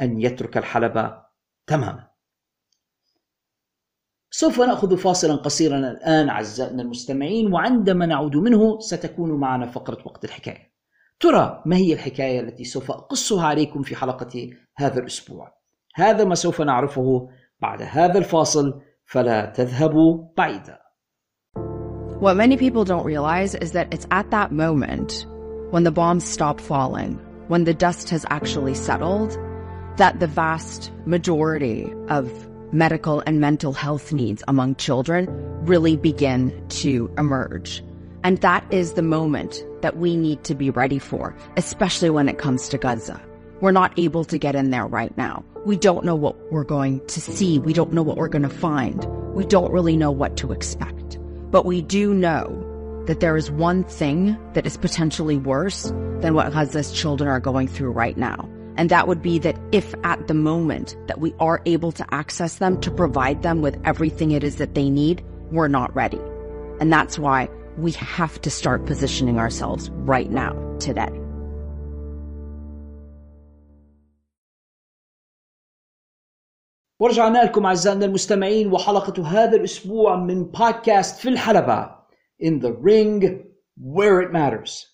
أن يترك الحلبة تماما سوف نأخذ فاصلا قصيرا الآن أعزائنا المستمعين وعندما نعود منه ستكون معنا فقرة وقت الحكاية. ترى ما هي الحكاية التي سوف أقصها عليكم في حلقة هذا الأسبوع؟ هذا ما سوف نعرفه بعد هذا الفاصل فلا تذهبوا بعيدا. What many people don't realize is that it's at that moment when the bombs stop falling, when the dust has actually settled, that the vast majority of medical and mental health needs among children really begin to emerge. And that is the moment that we need to be ready for, especially when it comes to Gaza. We're not able to get in there right now. We don't know what we're going to see. We don't know what we're going to find. We don't really know what to expect. But we do know that there is one thing that is potentially worse than what Gaza's children are going through right now. And that would be that if at the moment that we are able to access them to provide them with everything it is that they need, we're not ready. And that's why we have to start positioning ourselves right now, today. ورجعنا لكم أعزائنا المستمعين وحلقة هذا الأسبوع من بودكاست في الحلبة In the Ring Where It Matters.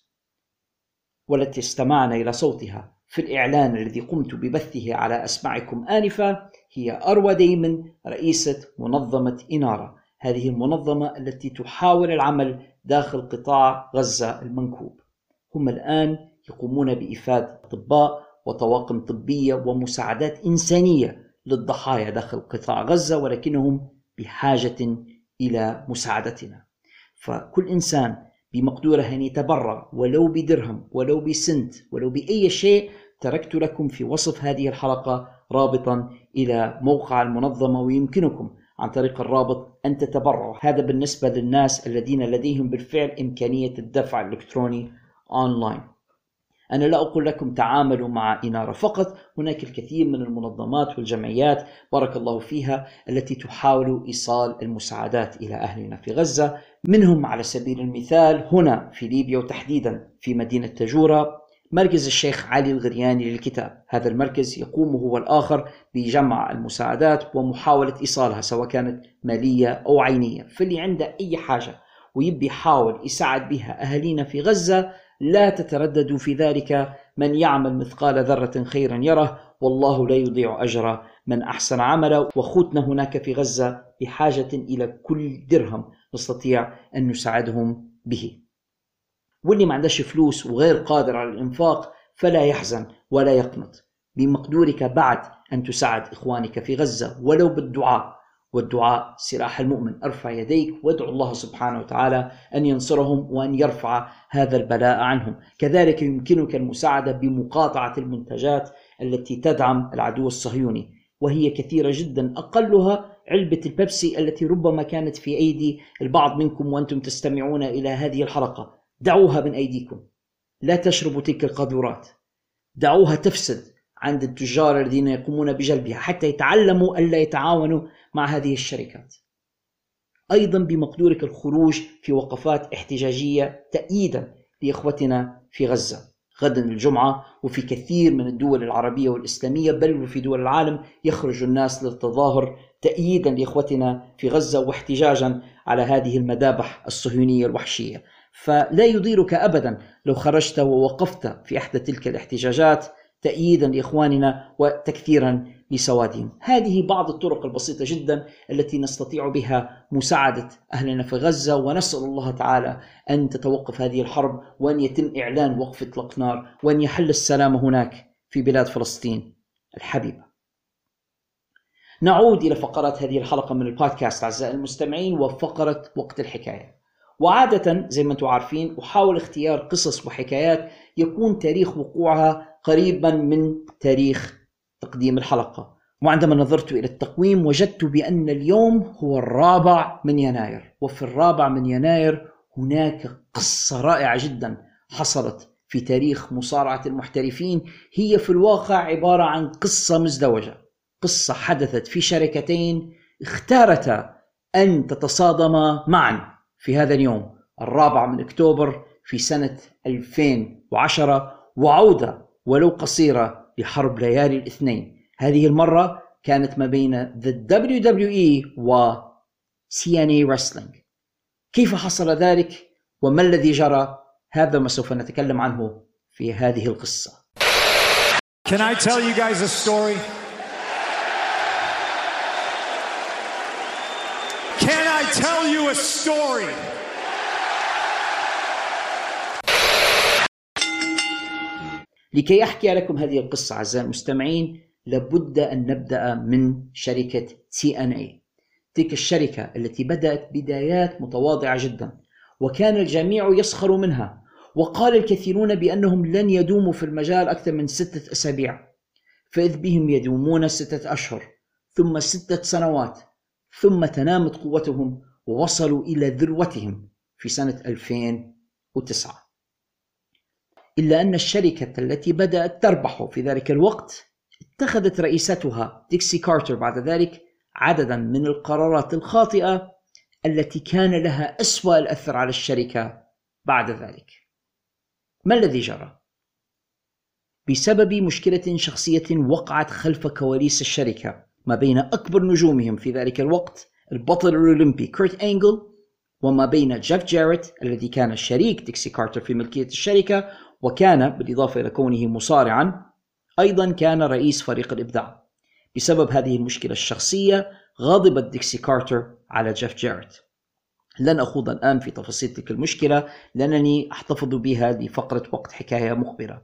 والتي استمعنا إلى صوتها في الإعلان الذي قمت ببثه على أسماعكم آنفا. هي أروى ديمن رئيسة منظمة إنارة. هذه المنظمة التي تحاول العمل داخل قطاع غزة المنكوب. هم الآن يقومون بإفادة أطباء وطواقم طبية ومساعدات إنسانية للضحايا داخل قطاع غزة ولكنهم بحاجة إلى مساعدتنا. فكل إنسان بمقدورة أن يتبرع ولو بدرهم ولو بسنت ولو بأي شيء تركت لكم في وصف هذه الحلقة رابطا إلى موقع المنظمة ويمكنكم عن طريق الرابط أن تتبرعوا. هذا بالنسبة للناس الذين لديهم بالفعل إمكانية الدفع الإلكتروني أونلاين أنا لا أقول لكم تعاملوا مع إنارة فقط هناك الكثير من المنظمات والجمعيات بارك الله فيها التي تحاول إيصال المساعدات إلى أهلنا في غزة. منهم على سبيل المثال هنا في ليبيا وتحديدا في مدينة تجورة مركز الشيخ علي الغرياني للكتاب. هذا المركز يقوم هو الآخر بجمع المساعدات ومحاولة إيصالها سواء كانت مالية أو عينية. فاللي عنده أي حاجة ويبي يحاول يساعد بها أهالينا في غزة لا تترددوا في ذلك من يعمل مثقال ذرة خيرا يره والله لا يضيع أجر من أحسن عملا وأخوتنا هناك في غزة بحاجة إلى كل درهم نستطيع أن نساعدهم به. واللي ما عندهش فلوس وغير قادر على الإنفاق فلا يحزن ولا يقنط. بمقدورك بعد أن تساعد إخوانك في غزة ولو بالدعاء. والدعاء سلاح المؤمن. أرفع يديك وادعو الله سبحانه وتعالى أن ينصرهم وأن يرفع هذا البلاء عنهم. كذلك يمكنك المساعدة بمقاطعة المنتجات التي تدعم العدو الصهيوني وهي كثيرة جدا أقلها علبة البيبسي التي ربما كانت في أيدي البعض منكم وأنتم تستمعون إلى هذه الحلقة. دعوها من أيديكم. لا تشربوا تلك القاذورات. دعوها تفسد عند التجار الذين يقومون بجلبها حتى يتعلموا ألا يتعاونوا مع هذه الشركات. أيضا بمقدورك الخروج في وقفات احتجاجية تأييدا لإخوتنا في غزة. غدا الجمعة وفي كثير من الدول العربية والإسلامية بل وفي دول العالم يخرج الناس للتظاهر تأييدا لإخوتنا في غزة واحتجاجا على هذه المذابح الصهيونية الوحشية. فلا يضيرك أبدا لو خرجت ووقفت في إحدى تلك الاحتجاجات تأييدا لإخواننا وتكثيرا لسوادهم. هذه بعض الطرق البسيطة جدا التي نستطيع بها مساعدة أهلنا في غزة ونسأل الله تعالى أن تتوقف هذه الحرب وأن يتم إعلان وقف إطلاق نار وأن يحل السلام هناك في بلاد فلسطين الحبيبة. نعود إلى فقرات هذه الحلقة من البودكاست أعزائي المستمعين وفقرة وقت الحكاية. وعادة زي ما أنتم عارفين أحاول اختيار قصص وحكايات يكون تاريخ وقوعها قريبا من تاريخ تقديم الحلقة. وعندما نظرت إلى التقويم وجدت بأن اليوم هو الرابع من يناير. وفي الرابع من يناير هناك قصة رائعة جدا حصلت في تاريخ مصارعة المحترفين. هي في الواقع عبارة عن قصة مزدوجة. قصة حدثت في شركتين اختارتا أن تتصادما معا في هذا اليوم الرابع من أكتوبر في سنة 2010 وعودة ولو قصيرة لحرب ليالي الاثنين. هذه المرة كانت ما بين The WWE و TNA Wrestling. كيف حصل ذلك؟ وما الذي جرى؟ هذا ما سوف نتكلم عنه في هذه القصة. Can I tell you guys a story? Can I tell you a story? لكي أحكي لكم هذه القصة أعزائي المستمعين لابد أن نبدأ من شركة TNA تلك الشركة التي بدأت بدايات متواضعة جدا وكان الجميع يسخر منها وقال الكثيرون بأنهم لن يدوموا في المجال أكثر من ستة أسابيع. فإذ بهم يدومون ستة أشهر ثم ستة سنوات ثم تنامت قوتهم ووصلوا إلى ذروتهم في سنة 2009 إلا أن الشركة التي بدأت تربح في ذلك الوقت اتخذت رئيستها ديكسي كارتر بعد ذلك عددا من القرارات الخاطئة التي كان لها أسوأ الأثر على الشركة بعد ذلك ما الذي جرى؟ بسبب مشكلة شخصية وقعت خلف كواليس الشركة ما بين أكبر نجومهم في ذلك الوقت البطل الأولمبي كورت أنجل وما بين جيف جاريت الذي كان شريك ديكسي كارتر في ملكية الشركة وكان بالإضافة إلى كونه مصارعا أيضا كان رئيس فريق الإبداع. بسبب هذه المشكلة الشخصية غضبت ديكسي كارتر على جيف جاريت. لن أخوض الآن في تفاصيل تلك المشكلة لأنني أحتفظ بها لفقرة وقت حكاية مخبرة.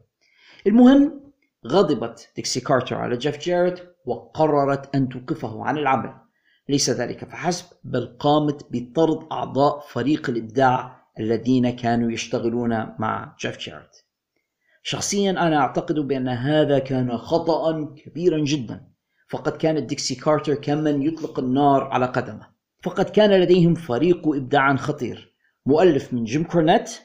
المهم غضبت ديكسي كارتر على جيف جاريت وقررت أن توقفه عن العمل. ليس ذلك فحسب بل قامت بطرد أعضاء فريق الإبداع الذين كانوا يشتغلون مع جيف جاريت. شخصيا أنا أعتقد بأن هذا كان خطأ كبيرا جدا. فقد كانت ديكسي كارتر كمن يطلق النار على قدمه. فقد كان لديهم فريق إبداع خطير. مؤلف من جيم كورنيت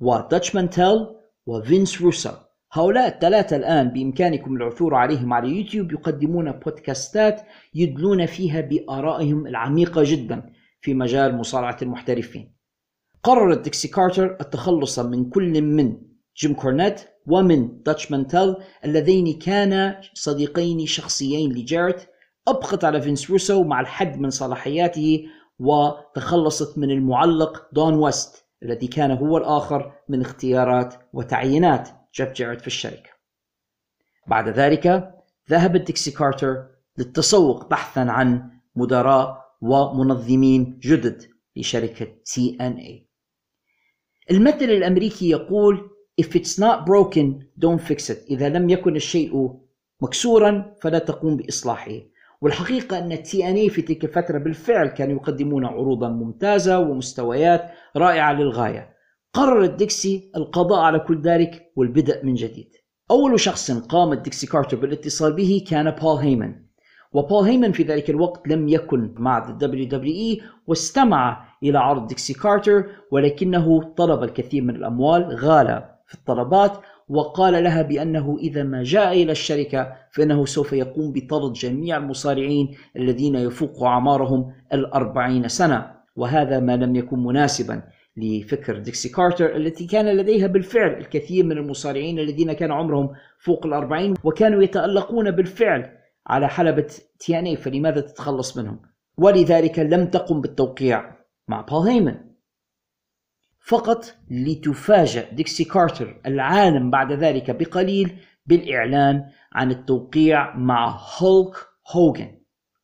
وداتش مانتيل وفينس روسو هؤلاء الثلاثة الآن بإمكانكم العثور عليهم على يوتيوب يقدمون بودكاستات يدلون فيها بآرائهم العميقة جدا في مجال مصارعة المحترفين. قررت ديكسي كارتر التخلص من كل من جيم كورنيت ومن داتش مانتيل اللذين كانا صديقين شخصيين لجاريت أبقت على فينس روسو مع الحد من صلاحياته وتخلصت من المعلق دون ويست الذي كان هو الآخر من اختيارات وتعيينات جيف جاريت في الشركة. بعد ذلك ذهبت ديكسي كارتر للتسوق بحثا عن مدراء ومنظمين جدد لشركة TNA المثل الأمريكي يقول If it's not broken don't fix it. إذا لم يكن الشيء مكسورا فلا تقوم بإصلاحه. والحقيقة أن TNA في تلك الفترة بالفعل كانوا يقدمون عروضا ممتازة ومستويات رائعة للغاية. قررت ديكسي القضاء على كل ذلك والبدء من جديد. أول شخص قامت ديكسي كارتر بالاتصال به كان بول هيمن وبول هيمن في ذلك الوقت لم يكن مع ال WWE واستمع إلى عرض ديكسي كارتر ولكنه طلب الكثير من الأموال غالى. في الطلبات وقال لها بأنه إذا ما جاء إلى الشركة فإنه سوف يقوم بطرد جميع المصارعين الذين يفوق أعمارهم الأربعين سنة. وهذا ما لم يكن مناسبا لفكر ديكسي كارتر التي كان لديها بالفعل الكثير من المصارعين الذين كان عمرهم فوق الأربعين وكانوا يتألقون بالفعل على حلبة TNA فلماذا تتخلص منهم؟ ولذلك لم تقم بالتوقيع مع بول هيمن. فقط لتفاجأ ديكسي كارتر العالم بعد ذلك بقليل بالإعلان عن التوقيع مع هولك هوغن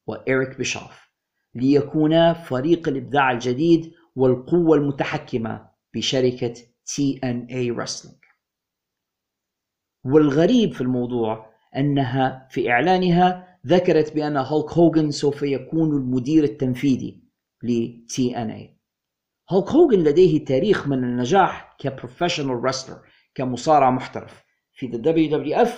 وإيريك بيشوف ليكونا فريق الإبداع الجديد والقوة المتحكمة بشركة TNA Wrestling. والغريب في الموضوع أنها في إعلانها ذكرت بأن هولك هوغن سوف يكون المدير التنفيذي ل TNA هولك هوغن لديه تاريخ من النجاح كبروفيشنال رسلر كمصارع محترف في WWE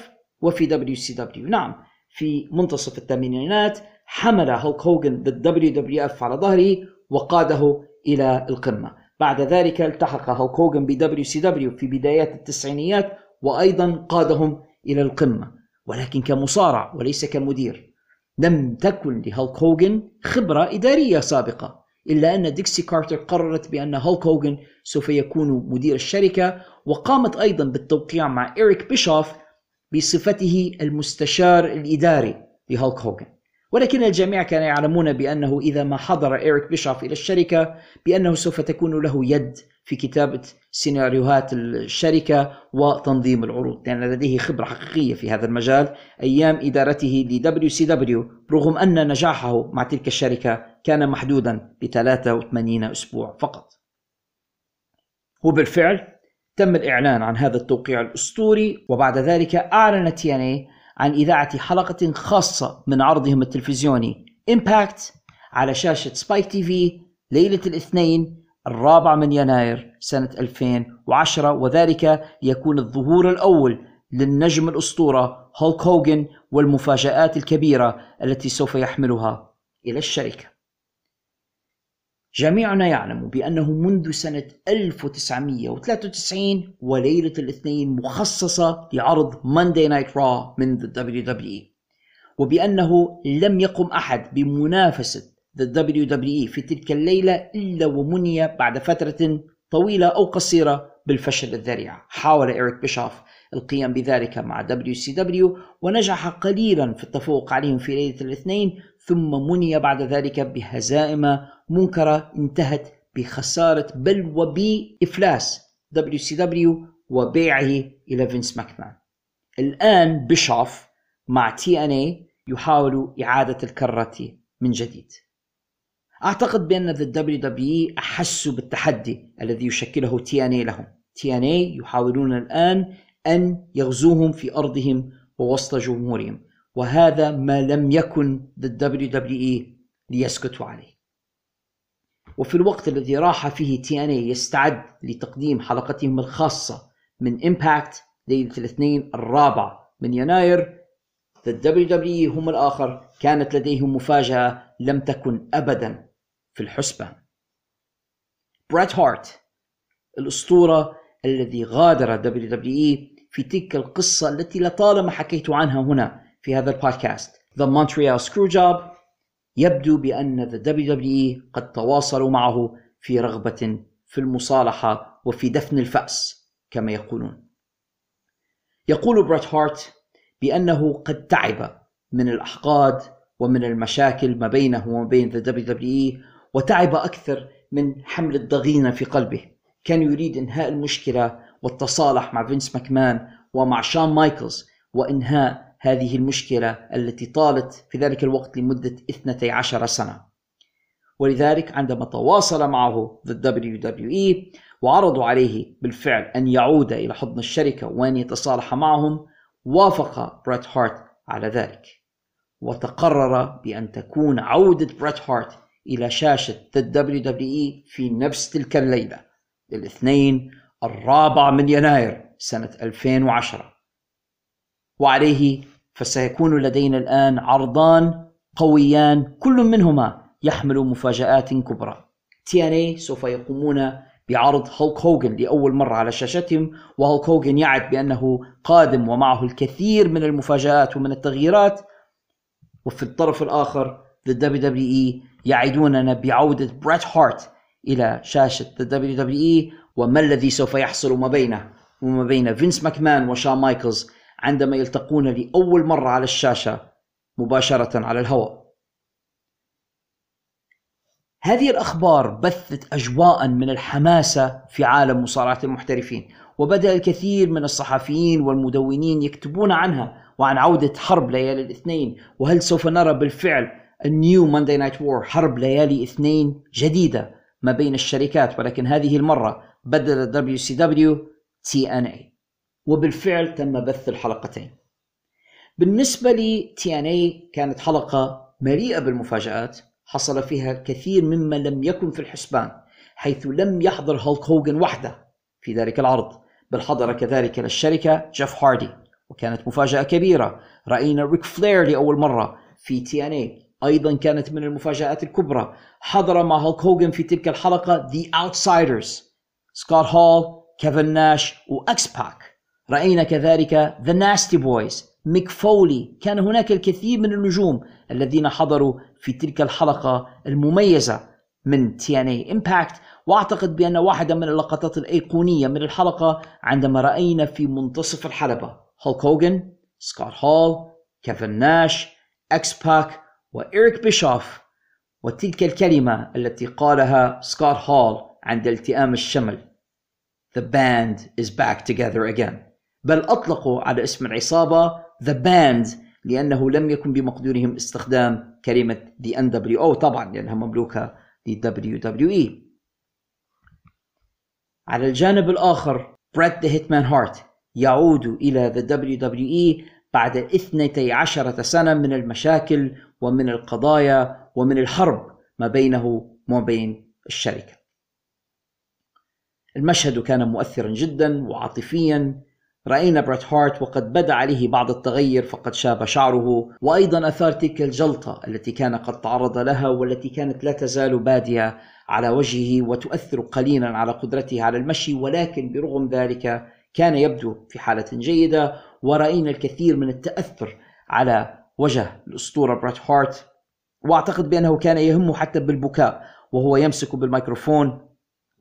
وفي WCW نعم في منتصف الثمانينات حمل هولك هوغن ضد WWF على ظهره وقاده إلى القمة. بعد ذلك التحق هولك هوغن ب WCW في بدايات التسعينيات وأيضا قادهم إلى القمة. ولكن كمصارع وليس كمدير لم تكن لهولك هوغن خبرة إدارية سابقة. إلا أن ديكسي كارتر قررت بأن هولك هوغن سوف يكون مدير الشركة وقامت أيضا بالتوقيع مع إيريك بيشوف بصفته المستشار الإداري لهولك هوغن. ولكن الجميع كانوا يعلمون بأنه إذا ما حضر إيريك بيشوف إلى الشركة بأنه سوف تكون له يد في كتابة سيناريوهات الشركة وتنظيم العروض. لأن لديه خبرة حقيقية في هذا المجال. أيام إدارته ل WCW رغم أن نجاحه مع تلك الشركة كان محدودا ب 83 أسبوع فقط. وبالفعل تم الإعلان عن هذا التوقيع الأسطوري وبعد ذلك أعلن تياني عن إذاعة حلقة خاصة من عرضهم التلفزيوني Impact على شاشة Spike TV ليلة الاثنين الرابع من يناير سنة 2010 وذلك ليكون الظهور الأول للنجم الأسطورة هولك هوغن والمفاجآت الكبيرة التي سوف يحملها إلى الشركة. جميعنا يعلم بأنه منذ سنة 1993 وليلة الاثنين مخصصة لعرض Monday Night Raw من WWE وبأنه لم يقم أحد بمنافسة the WWE في تلك الليلة إلا ومني بعد فترة طويلة أو قصيرة بالفشل الذريع. حاول إيريك بيشوف القيام بذلك مع WCW ونجح قليلا في التفوق عليهم في ليلة الاثنين ثم مني بعد ذلك بهزائم منكرة انتهت بخسارة بل وبإفلاس WCW وبيعه إلى فينس ماكمان. الآن بيشوف مع TNA يحاول إعادة الكرة من جديد. أعتقد بأن the WWE أحسوا بالتحدي الذي يشكله TNA لهم. TNA يحاولون الآن أن يغزوهم في أرضهم ووسط جمهورهم وهذا ما لم يكن the WWE ليسكتوا عليه. وفي الوقت الذي راح فيه TNA يستعد لتقديم حلقتهم الخاصة من Impact ليلة الاثنين الرابع من يناير the WWE هم الآخر كانت لديهم مفاجأة لم تكن أبدا. في الحسبان بريت هارت الأسطورة الذي غادر WWE في تلك القصة التي لطالما حكيت عنها هنا في هذا البودكاست. The Montreal Screwjob يبدو بأن the WWE قد تواصلوا معه في رغبة في المصالحة وفي دفن الفأس كما يقولون. يقول بريت هارت بأنه قد تعب من الأحقاد ومن المشاكل ما بينه وما بين the WWE وتعب أكثر من حمل الضغينة في قلبه. كان يريد إنهاء المشكلة والتصالح مع فينس ماكمان ومع شان مايكلز وإنهاء هذه المشكلة التي طالت في ذلك الوقت لمدة 12 سنة. ولذلك عندما تواصل معه the WWE وعرضوا عليه بالفعل أن يعود إلى حضن الشركة وأن يتصالح معهم وافق بريت هارت على ذلك. وتقرر بأن تكون عودة بريت هارت إلى شاشة the WWE في نفس تلك الليلة الاثنين الرابع من يناير سنة 2010 وعليه فسيكون لدينا الآن عرضان قويان كل منهما يحمل مفاجآت كبرى. TNA سوف يقومون بعرض هولك هوجن لأول مرة على شاشتهم وهولك هوجن يعد بأنه قادم ومعه الكثير من المفاجآت ومن التغييرات. وفي الطرف الآخر The WWE يعدوننا بعودة بريت هارت إلى شاشة The WWE وما الذي سوف يحصل ما بينه وما بين فينس ماكمان وشان مايكلز عندما يلتقون لأول مرة على الشاشة مباشرة على الهواء. هذه الأخبار بثت أجواء من الحماسة في عالم مصارعة المحترفين وبدأ الكثير من الصحفيين والمدونين يكتبون عنها وعن عودة حرب ليالي الاثنين وهل سوف نرى بالفعل ال new Monday Night War حرب ليالي اثنين جديدة ما بين الشركات ولكن هذه المرة بدل دبليو سي دبليو تي ان اي وبالفعل تم بث الحلقتين بالنسبة ل TNA كانت حلقة مليئة بالمفاجآت حصل فيها الكثير مما لم يكن في الحسبان حيث لم يحضر هولك هوجن وحده في ذلك العرض بل حضر كذلك للشركة جيف هاردي وكانت مفاجأة كبيرة رأينا ريك فلير لأول مرة في TNA أيضا كانت من المفاجآت الكبرى. حضر مع هولك هوجن في تلك الحلقة The Outsiders سكوت هول كيفن ناش وأكس باك. رأينا كذلك The Nasty Boys. ميك فولي كان هناك الكثير من النجوم الذين حضروا في تلك الحلقة المميزة من TNA Impact. وأعتقد بأن واحدة من اللقطات الأيقونية من الحلقة عندما رأينا في منتصف الحلبة. هولك هوجن سكوت هول كيفن ناش أكس باك وإيريك بيشوف وتلك الكلمة التي قالها سكوت هول عند التئام الشمل. The band is back together again. بل أطلقوا على اسم العصابة The Band لأنه لم يكن بمقدورهم استخدام كلمة The NWO طبعا لأنها مملوكة ل WWE على الجانب الآخر بريت The Hitman هارت يعود إلى The WWE بعد 12 سنة من المشاكل ومن القضايا ومن الحرب ما بينه وما بين الشركة. المشهد كان مؤثرا جدا وعاطفيا. رأينا بريت هارت وقد بدا عليه بعض التغير فقد شاب شعره. وأيضا آثار تلك الجلطة التي كان قد تعرض لها والتي كانت لا تزال بادية على وجهه وتؤثر قليلا على قدرته على المشي. ولكن برغم ذلك كان يبدو في حالة جيدة. ورأينا الكثير من التأثر على وجه الأسطورة بريت هارت وأعتقد بأنه كان يهم حتى بالبكاء وهو يمسك بالميكروفون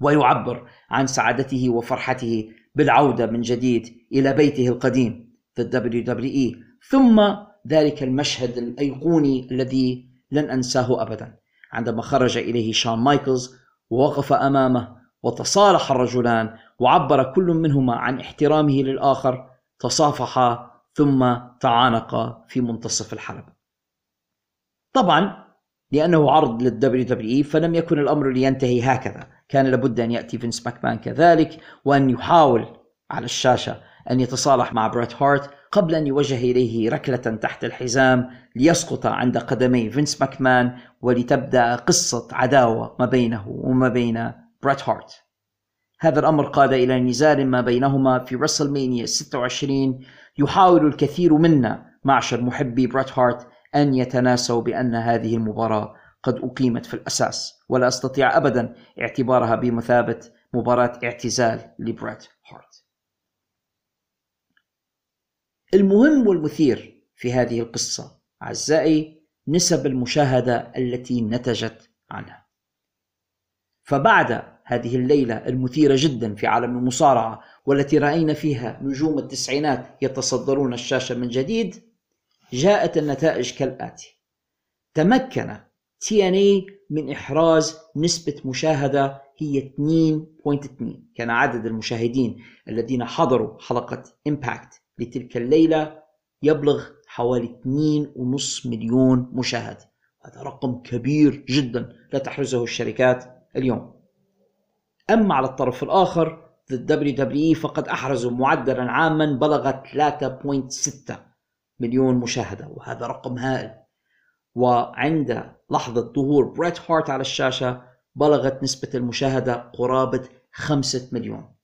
ويعبر عن سعادته وفرحته بالعودة من جديد إلى بيته القديم في WWE ثم ذلك المشهد الأيقوني الذي لن أنساه أبدا. عندما خرج إليه شون مايكلز ووقف أمامه وتصالح الرجلان وعبر كل منهما عن احترامه للآخر تصافحا ثم تعانقا في منتصف الحلبة. طبعا لأنه عرض لل WWE فلم يكن الأمر لينتهي هكذا. كان لابد أن يأتي فينس ماكمان كذلك وأن يحاول على الشاشة أن يتصالح مع بريت هارت قبل أن يوجه إليه ركلة تحت الحزام ليسقط عند قدمي فينس ماكمان ولتبدأ قصة عداوة ما بينه وما بين بريت هارت. هذا الأمر قاد إلى نزال ما بينهما في WrestleMania 26 يحاول الكثير منا معشر محبي بريت هارت أن يتناسوا بأن هذه المباراة قد أقيمت في الأساس ولا أستطيع أبدا اعتبارها بمثابة مباراة اعتزال لبريت هارت. المهم والمثير في هذه القصة أعزائي نسب المشاهدة التي نتجت عنها. فبعد هذه الليلة المثيرة جدا في عالم المصارعة والتي رأينا فيها نجوم التسعينات يتصدرون الشاشة من جديد جاءت النتائج كالآتي. تمكن TNA من إحراز نسبة مشاهدة هي 2.2 كان عدد المشاهدين الذين حضروا حلقة Impact لتلك الليلة يبلغ حوالي 2.5 مليون مشاهد. هذا رقم كبير جدا لا تحرزه الشركات اليوم. أما على الطرف الآخر WWE فقد أحرزوا معدلا عاما بلغ 3.6 مليون مشاهدة وهذا رقم هائل. وعند لحظة ظهور بريت هارت على الشاشة بلغت نسبة المشاهدة قرابة خمسة مليون.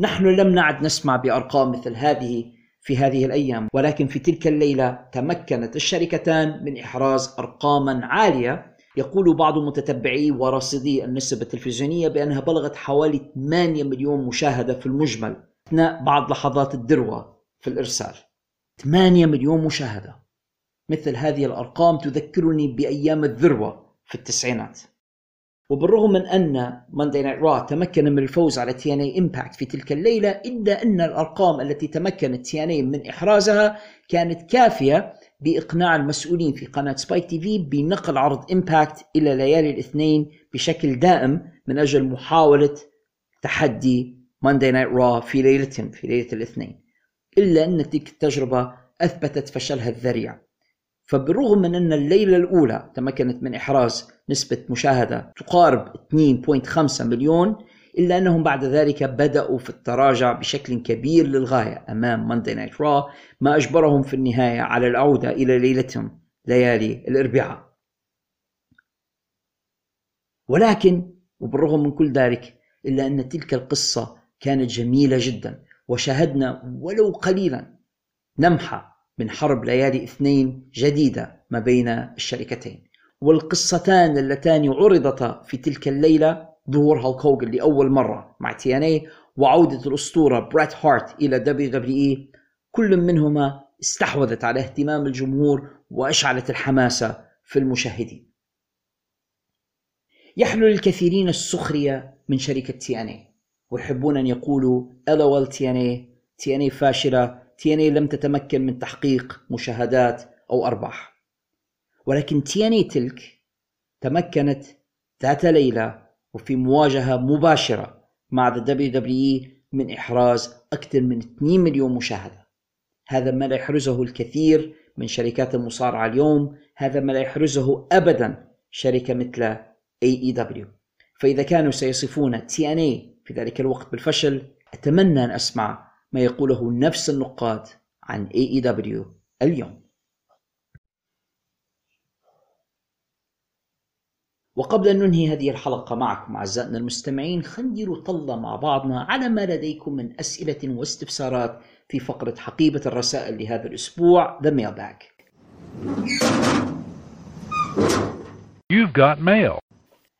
نحن لم نعد نسمع بأرقام مثل هذه في هذه الأيام ولكن في تلك الليلة تمكنت الشركتان من إحراز أرقاما عالية يقول بعض متتبعي وراصدي النسب التلفزيونية بأنها بلغت حوالي 8 مليون مشاهدة في المجمل أثناء بعض لحظات الذروة في الإرسال. 8 مليون مشاهدة. مثل هذه الأرقام تذكرني بأيام الذروة في التسعينات. وبالرغم من أن Monday Night Raw تمكن من الفوز على TNA Impact في تلك الليلة إلا أن الأرقام التي تمكنت TNA من إحرازها كانت كافية لإقناع المسؤولين في قناة Spike TV بنقل عرض Impact إلى ليالي الاثنين بشكل دائم من أجل محاولة تحدي Monday Night Raw في ليلتهم في ليلة الاثنين. إلا أن تلك التجربة أثبتت فشلها الذريع. فبالرغم من أن الليلة الأولى تمكنت من إحراز نسبة مشاهدة تقارب 2.5 مليون إلا أنهم بعد ذلك بدأوا في التراجع بشكل كبير للغاية أمام Monday Night Raw ما أجبرهم في النهاية على العودة إلى ليلتهم ليالي الأربعاء. ولكن وبالرغم من كل ذلك إلا أن تلك القصة كانت جميلة جدا وشاهدنا ولو قليلا لمحة من حرب ليالي اثنين جديدة ما بين الشركتين. والقصتان اللتان عرضتا في تلك الليلة ظهور هالك هوجن لأول مرة مع TNA وعودة الأسطورة بريت هارت إلى WWE. كل منهما استحوذت على اهتمام الجمهور وأشعلت الحماسة في المشاهدين. يحلو للكثيرين السخرية من شركة TNA ويحبون أن يقولوا LOL TNA تي إن اي فاشلة تي إن اي لم تتمكن من تحقيق مشاهدات أو أرباح. ولكن تي إن اي تلك تمكنت ذات ليلة وفي مواجهة مباشرة مع WWE من إحراز أكثر من 2 مليون مشاهدة. هذا ما لا يحرزه الكثير من شركات المصارعة اليوم هذا ما لا يحرزه أبدا شركة مثل AEW فإذا كانوا سيصفون TNA في ذلك الوقت بالفشل أتمنى أن أسمع ما يقوله نفس النقاد عن AEW اليوم. وقبل أن ننهي هذه الحلقة معكم أعزائنا المستمعين خلينا طلة مع بعضنا على ما لديكم من أسئلة واستفسارات في فقرة حقيبة الرسائل لهذا الأسبوع The Mailbag You've got mail.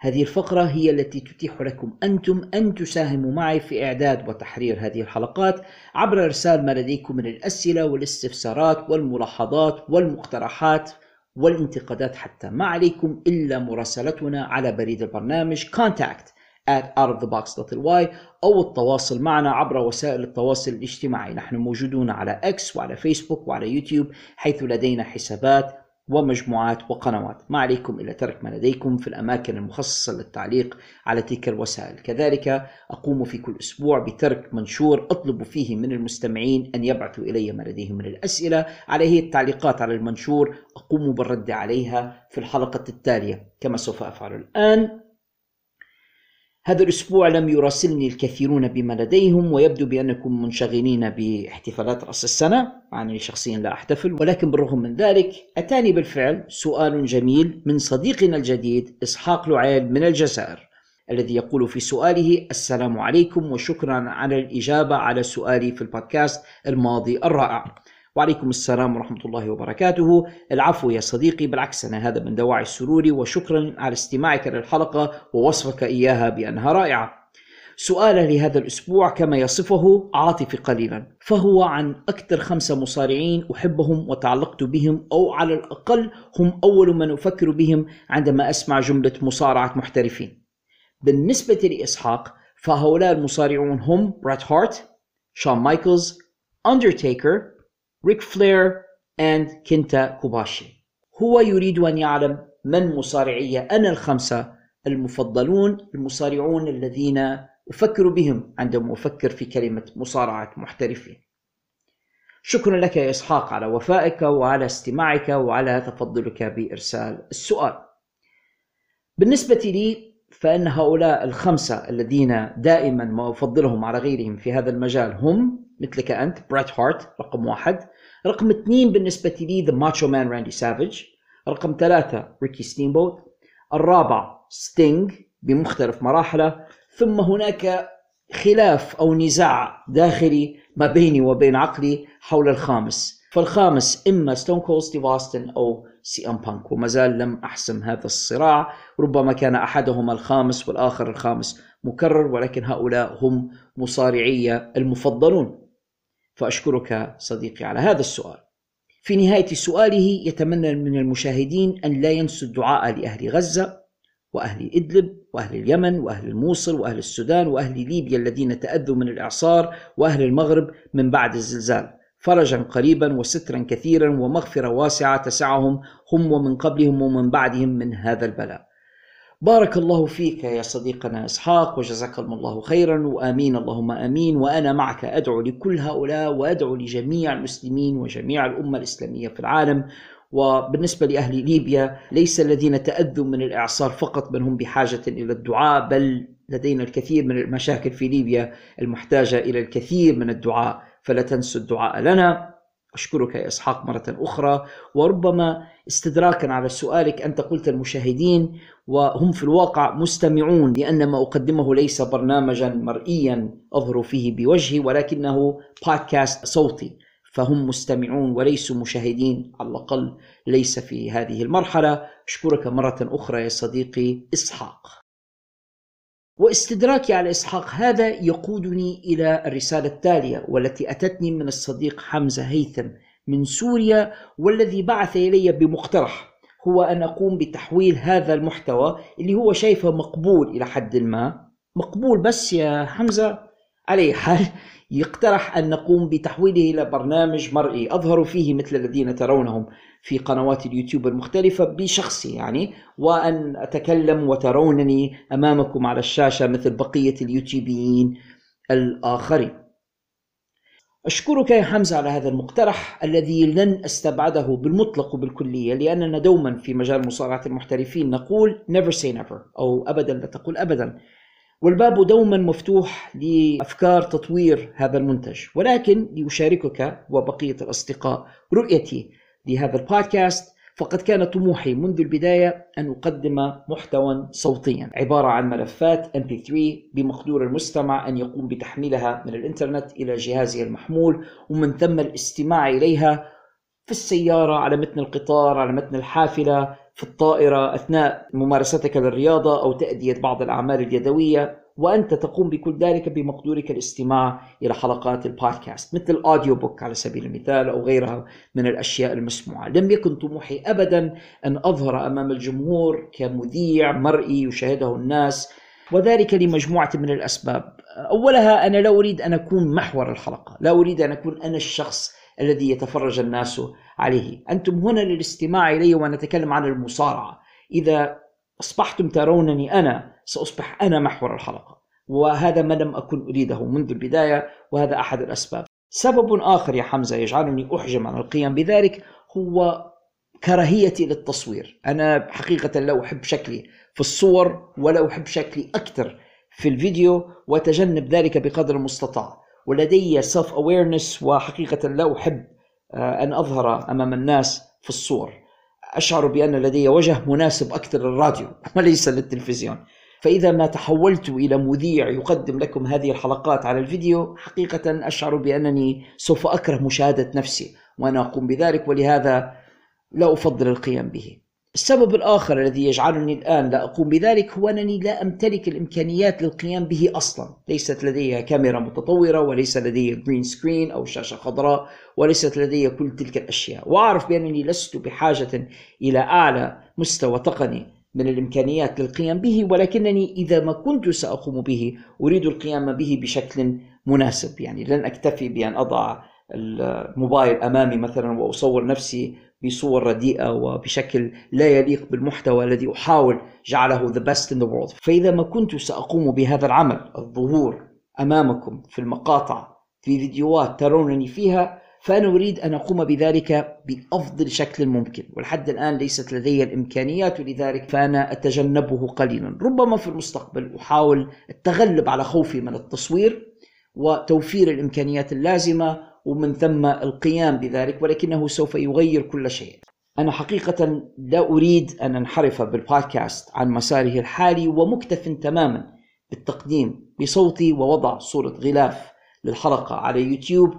هذه الفقرة هي التي تتيح لكم أنتم أن تساهموا معي في إعداد وتحرير هذه الحلقات عبر إرسال ما لديكم من الأسئلة والاستفسارات والملاحظات والمقترحات والانتقادات حتى. ما عليكم إلا مراسلتنا على بريد البرنامج. contact at outofthebox.ly أو التواصل معنا عبر وسائل التواصل الاجتماعي. نحن موجودون على X وعلى فيسبوك وعلى يوتيوب حيث لدينا حسابات ومجموعات وقنوات. ما عليكم إلا ترك ما لديكم في الأماكن المخصصة للتعليق على تلك الوسائل. كذلك أقوم في كل أسبوع بترك منشور أطلب فيه من المستمعين أن يبعثوا إلي ما لديهم من الأسئلة. عليه التعليقات على المنشور أقوم بالرد عليها في الحلقة التالية. كما سوف أفعل الآن. هذا الأسبوع لم يراسلني الكثيرون بما لديهم ويبدو بأنكم منشغلين باحتفالات رأس السنة. عني شخصيا لا أحتفل ولكن بالرغم من ذلك أتاني بالفعل سؤال جميل من صديقنا الجديد إسحاق لعيل من الجزائر الذي يقول في سؤاله السلام عليكم وشكرا على الإجابة على سؤالي في البودكاست الماضي الرائع. وعليكم السلام ورحمة الله وبركاته. العفو يا صديقي بالعكس أنا هذا من دواعي سروري وشكرا على استماعك للحلقة ووصفك إياها بأنها رائعة. سؤاله لهذا الأسبوع كما يصفه عاطفي قليلا فهو عن أكثر خمسة مصارعين أحبهم وتعلقت بهم أو على الأقل هم أول من أفكر بهم عندما أسمع جملة مصارعة محترفين. بالنسبة لإسحاق فهؤلاء المصارعون هم بريت هارت شون مايكلز أندرتيكر ريك فلير and كينتا كوباشي هو يريد أن يعلم من مصارعي أنا الخمسة المفضلون المصارعون الذين أفكر بهم عندما أفكر في كلمة مصارعة محترفين. شكرا لك يا إسحاق على وفائك وعلى استماعك وعلى تفضلك بإرسال السؤال. بالنسبة لي فإن هؤلاء الخمسة الذين دائما ما أفضلهم على غيرهم في هذا المجال هم مثلك أنت بريت هارت رقم واحد. رقم اثنين بالنسبة لي The Macho Man راندي سافيج رقم ثلاثة ريكي ستيمبوت الرابع ستينج بمختلف مراحله. ثم هناك خلاف أو نزاع داخلي ما بيني وبين عقلي حول الخامس. فالخامس إما ستون كولد ستيف أوستن أو سي ام بانك وما زال لم أحسم هذا الصراع. ربما كان أحدهما الخامس والآخر الخامس مكرر ولكن هؤلاء هم مصارعي المفضلون. فأشكرك صديقي على هذا السؤال في نهاية سؤاله يتمنى من المشاهدين أن لا ينسوا الدعاء لأهل غزة وأهل إدلب وأهل اليمن وأهل الموصل وأهل السودان وأهل ليبيا الذين تأذوا من الإعصار وأهل المغرب من بعد الزلزال فرجا قريبا وسترا كثيرا ومغفرة واسعة تسعهم هم ومن قبلهم ومن بعدهم من هذا البلاء. بارك الله فيك يا صديقنا إسحاق وجزاكم الله خيرا وآمين. اللهم آمين. وأنا معك أدعو لكل هؤلاء وأدعو لجميع المسلمين وجميع الأمة الإسلامية في العالم. وبالنسبة لأهل ليبيا ليس الذين تأذوا من الإعصار فقط من هم بحاجة إلى الدعاء بل لدينا الكثير من المشاكل في ليبيا المحتاجة إلى الكثير من الدعاء. فلا تنسوا الدعاء لنا. أشكرك يا إسحاق مرة أخرى وربما استدراكا على سؤالك أنت قلت المشاهدين وهم في الواقع مستمعون لأن ما أقدمه ليس برنامجا مرئيا أظهر فيه بوجهي ولكنه بودكاست صوتي فهم مستمعون وليسوا مشاهدين على الأقل ليس في هذه المرحلة. أشكرك مرة أخرى يا صديقي إسحاق. واستدراكي على إسحاق هذا يقودني إلى الرسالة التالية والتي أتتني من الصديق حمزة هيثم من سوريا والذي بعث إلي بمقترح هو أن أقوم بتحويل هذا المحتوى اللي هو شايفه مقبول إلى حد ما. مقبول بس يا حمزة؟ على حال يقترح أن نقوم بتحويله إلى برنامج مرئي. أظهر فيه مثل الذين ترونهم في قنوات اليوتيوب المختلفة بشخصي يعني وأن أتكلم وترونني أمامكم على الشاشة مثل بقية اليوتيوبيين الآخرين. أشكرك يا حمزة على هذا المقترح الذي لن أستبعده بالمطلق وبالكلية لأننا دوما في مجال مصارعة المحترفين نقول never say never أو أبدا لا تقول أبدا. والباب دوما مفتوح لأفكار تطوير هذا المنتج. ولكن لأشاركك وبقية الأصدقاء رؤيتي لهذا البودكاست فقد كان طموحي منذ البداية أن أقدم محتوى صوتيا. عبارة عن ملفات MP3 بمقدور المستمع أن يقوم بتحميلها من الإنترنت إلى جهازه المحمول ومن ثم الاستماع إليها في السيارة على متن القطار على متن الحافلة في الطائرة أثناء ممارستك للرياضة أو تأدية بعض الأعمال اليدوية وأنت تقوم بكل ذلك بمقدورك الاستماع إلى حلقات البودكاست مثل الأوديو بوك على سبيل المثال أو غيرها من الأشياء المسموعة. لم يكن طموحي أبدا أن أظهر أمام الجمهور كمذيع مرئي يشاهده الناس وذلك لمجموعة من الأسباب. أولها أنا لا أريد أن أكون محور الحلقة لا أريد أن أكون أنا الشخص الذي يتفرج الناس عليه. أنتم هنا للاستماع إلي ونتكلم عن المصارعة. إذا أصبحتم ترونني أنا سأصبح أنا محور الحلقة. وهذا ما لم أكن أريده منذ البداية وهذا أحد الأسباب. سبب آخر يا حمزة يجعلني أحجم عن القيام بذلك هو كراهيتي للتصوير. أنا حقيقة لا أحب شكلي في الصور ولا أحب شكلي أكثر في الفيديو وأتجنب ذلك بقدر المستطاع. ولدي self awareness وحقيقة لا أحب آه، أن أظهر أمام الناس في الصور. أشعر بأن لدي وجه مناسب أكثر للراديو *laughs* وليس للتلفزيون. فإذا ما تحولت إلى مذيع يقدم لكم هذه الحلقات على الفيديو حقيقة أشعر بأنني سوف أكره مشاهدة نفسي وأنا أقوم بذلك ولهذا لا أفضل القيام به. السبب الآخر الذي يجعلني الآن لا أقوم بذلك هو أنني لا أمتلك الإمكانيات للقيام به أصلا. ليست لدي كاميرا متطورة وليس لدي green screen أو شاشة خضراء وليست لدي كل تلك الأشياء. وأعرف بأنني لست بحاجة إلى أعلى مستوى تقني من الإمكانيات للقيام به ولكنني إذا ما كنت سأقوم به أريد القيام به بشكل مناسب. يعني لن أكتفي بأن أضع الموبايل أمامي مثلا وأصور نفسي بصور رديئة وبشكل لا يليق بالمحتوى الذي أحاول جعله the best in the world. فإذا ما كنت سأقوم بهذا العمل الظهور أمامكم في المقاطع في فيديوهات ترونني فيها فأنا أريد أن أقوم بذلك بأفضل شكل ممكن. ولحد الآن ليست لدي الإمكانيات لذلك فأنا أتجنبه قليلا. ربما في المستقبل أحاول التغلب على خوفي من التصوير وتوفير الإمكانيات اللازمة ومن ثم القيام بذلك ولكنه سوف يغير كل شيء. أنا حقيقة لا أريد أن أنحرف بالبودكاست عن مساره الحالي ومكتف تماما بالتقديم بصوتي ووضع صورة غلاف للحلقة على يوتيوب.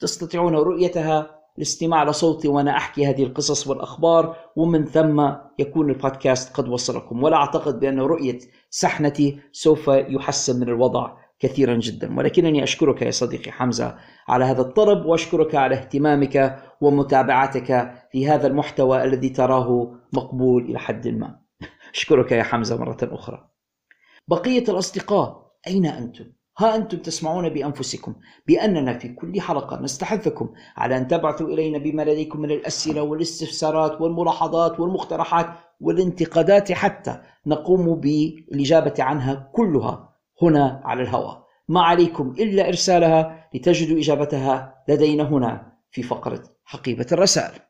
تستطيعون رؤيتها الاستماع لصوتي وأنا أحكي هذه القصص والأخبار ومن ثم يكون البودكاست قد وصلكم. ولا أعتقد بأن رؤية سحنتي سوف يحسن من الوضع. كثيرا جدا. ولكنني أشكرك يا صديقي حمزة على هذا الطلب وأشكرك على اهتمامك ومتابعتك في هذا المحتوى الذي تراه مقبول إلى حد ما. *laughs* أشكرك يا حمزة مرة أخرى. بقية الأصدقاء أين أنتم؟ ها أنتم تسمعون بأنفسكم بأننا في كل حلقة نستحثكم على أن تبعثوا إلينا بما لديكم من الأسئلة والاستفسارات والملاحظات والمقترحات والانتقادات حتى نقوم بالإجابة عنها كلها. هنا على الهواء. ما عليكم إلا إرسالها لتجدوا إجابتها لدينا هنا في فقرة حقيبة الرسائل.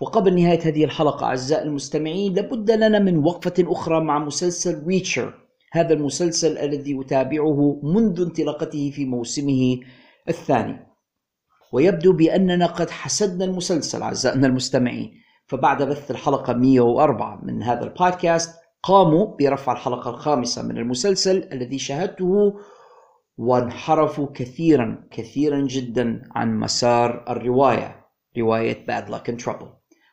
وقبل نهاية هذه الحلقة أعزائي المستمعين لابد لنا من وقفة أخرى مع مسلسل ريتشر هذا المسلسل الذي أتابعه منذ انطلاقته في موسمه الثاني. ويبدو بأننا قد حسدنا المسلسل أعزائنا المستمعين. فبعد بث الحلقة 104 من هذا البودكاست قاموا برفع الحلقة الخامسة من المسلسل الذي شاهدته وانحرفوا كثيرا كثيرا جدا عن مسار الرواية رواية Bad Luck and Trouble.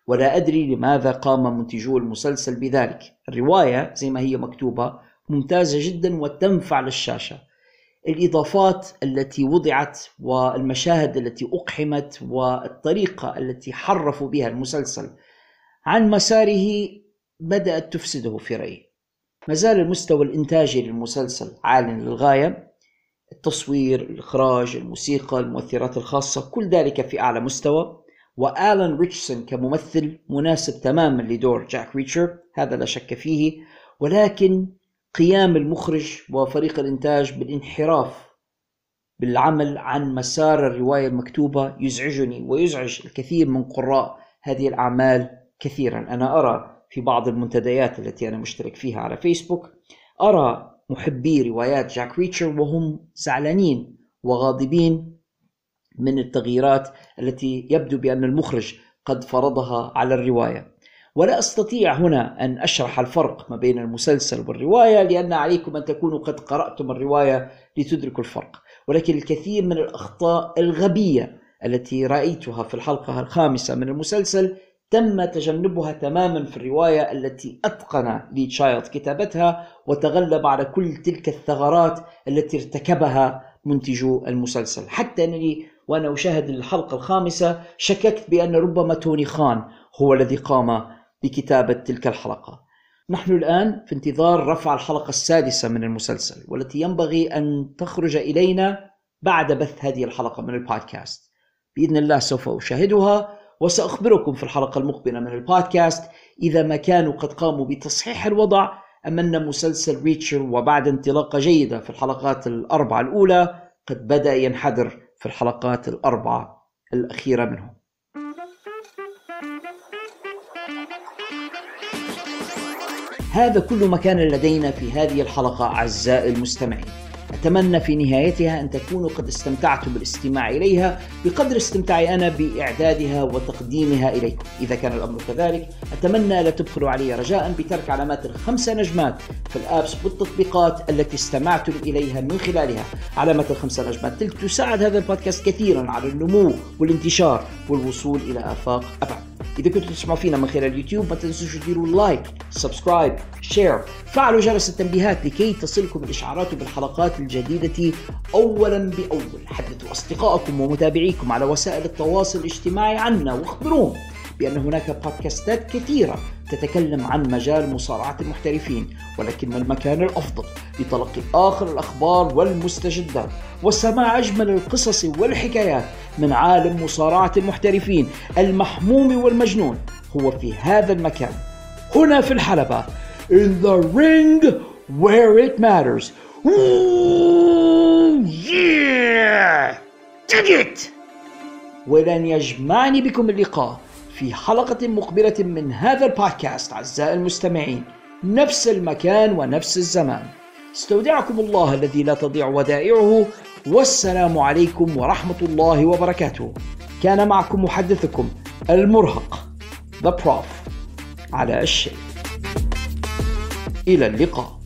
ولا أدري لماذا قام منتجو المسلسل بذلك. الرواية زي ما هي مكتوبة ممتازة جدا وتنفع للشاشة. الإضافات التي وضعت والمشاهد التي أقحمت والطريقة التي حرفوا بها المسلسل عن مساره بدأت تفسده في رأيي. ما زال المستوى الإنتاجي للمسلسل عال للغاية. التصوير الإخراج الموسيقى المؤثرات الخاصة كل ذلك في أعلى مستوى. وآلان ريتشسون كممثل مناسب تماما لدور جاك ريتشر هذا لا شك فيه. ولكن قيام المخرج وفريق الإنتاج بالانحراف بالعمل عن مسار الرواية المكتوبة يزعجني ويزعج الكثير من قراء هذه الأعمال كثيرا. أنا أرى في بعض المنتديات التي أنا مشترك فيها على فيسبوك أرى محبي روايات جاك ريتشر وهم زعلانين وغاضبين من التغييرات التي يبدو بأن المخرج قد فرضها على الرواية. ولا أستطيع هنا أن أشرح الفرق ما بين المسلسل والرواية لأن عليكم أن تكونوا قد قرأتم الرواية لتدركوا الفرق. ولكن الكثير من الأخطاء الغبية التي رأيتها في الحلقة الخامسة من المسلسل تم تجنبها تماما في الرواية التي أتقن لي تشايلد كتابتها وتغلب على كل تلك الثغرات التي ارتكبها منتجو المسلسل. حتى أنني وأنا أشاهد الحلقة الخامسة شككت بأن ربما توني خان هو الذي قام بكتابة تلك الحلقة. نحن الآن في انتظار رفع الحلقة السادسة من المسلسل والتي ينبغي أن تخرج إلينا بعد بث هذه الحلقة من البودكاست. بإذن الله سوف أشاهدها. وسأخبركم في الحلقة المقبلة من البودكاست إذا ما كانوا قد قاموا بتصحيح الوضع أم أن مسلسل ريتشر وبعد انطلاقة جيدة في الحلقات الأربعة الأولى قد بدأ ينحدر في الحلقات الأربعة الأخيرة منه. هذا كل ما كان لدينا في هذه الحلقة أعزائي المستمعين. أتمنى في نهايتها أن تكونوا قد استمتعتم بالاستماع إليها بقدر استمتاعي أنا بإعدادها وتقديمها إليكم. إذا كان الأمر كذلك أتمنى لا تبخلوا علي رجاء بترك علامات الخمسة نجمات في الآبس والتطبيقات التي استمعتم إليها من خلالها. علامة الخمسة نجمات تلك تساعد هذا البودكاست كثيرا على النمو والانتشار والوصول إلى آفاق أبعد. إذا كنتوا تسمعوا فينا من خلال اليوتيوب ما تنسوش تديروا like subscribe share فعلوا جرس التنبيهات لكي تصلكم الإشعارات بالحلقات الجديدة أولا بأول. حدثوا أصدقائكم ومتابعيكم على وسائل التواصل الاجتماعي عنا واخبروهم بأن هناك بودكاستات كثيرة تتكلم عن مجال مصارعة المحترفين ولكن المكان الأفضل لتلقي آخر الأخبار والمستجدات وسماع أجمل القصص والحكايات من عالم مصارعة المحترفين المحموم والمجنون هو في هذا المكان. هنا في الحلبة in the ring where it matters. Ooh, yeah! Dig it! ولن يجمعني بكم اللقاء. في حلقة مقبلة من هذا البودكاست أعزائي المستمعين. نفس المكان ونفس الزمان. استودعكم الله الذي لا تضيع ودائعه. والسلام عليكم ورحمة الله وبركاته. كان معكم محدثكم المرهق The Prof. على الشيء. إلى اللقاء.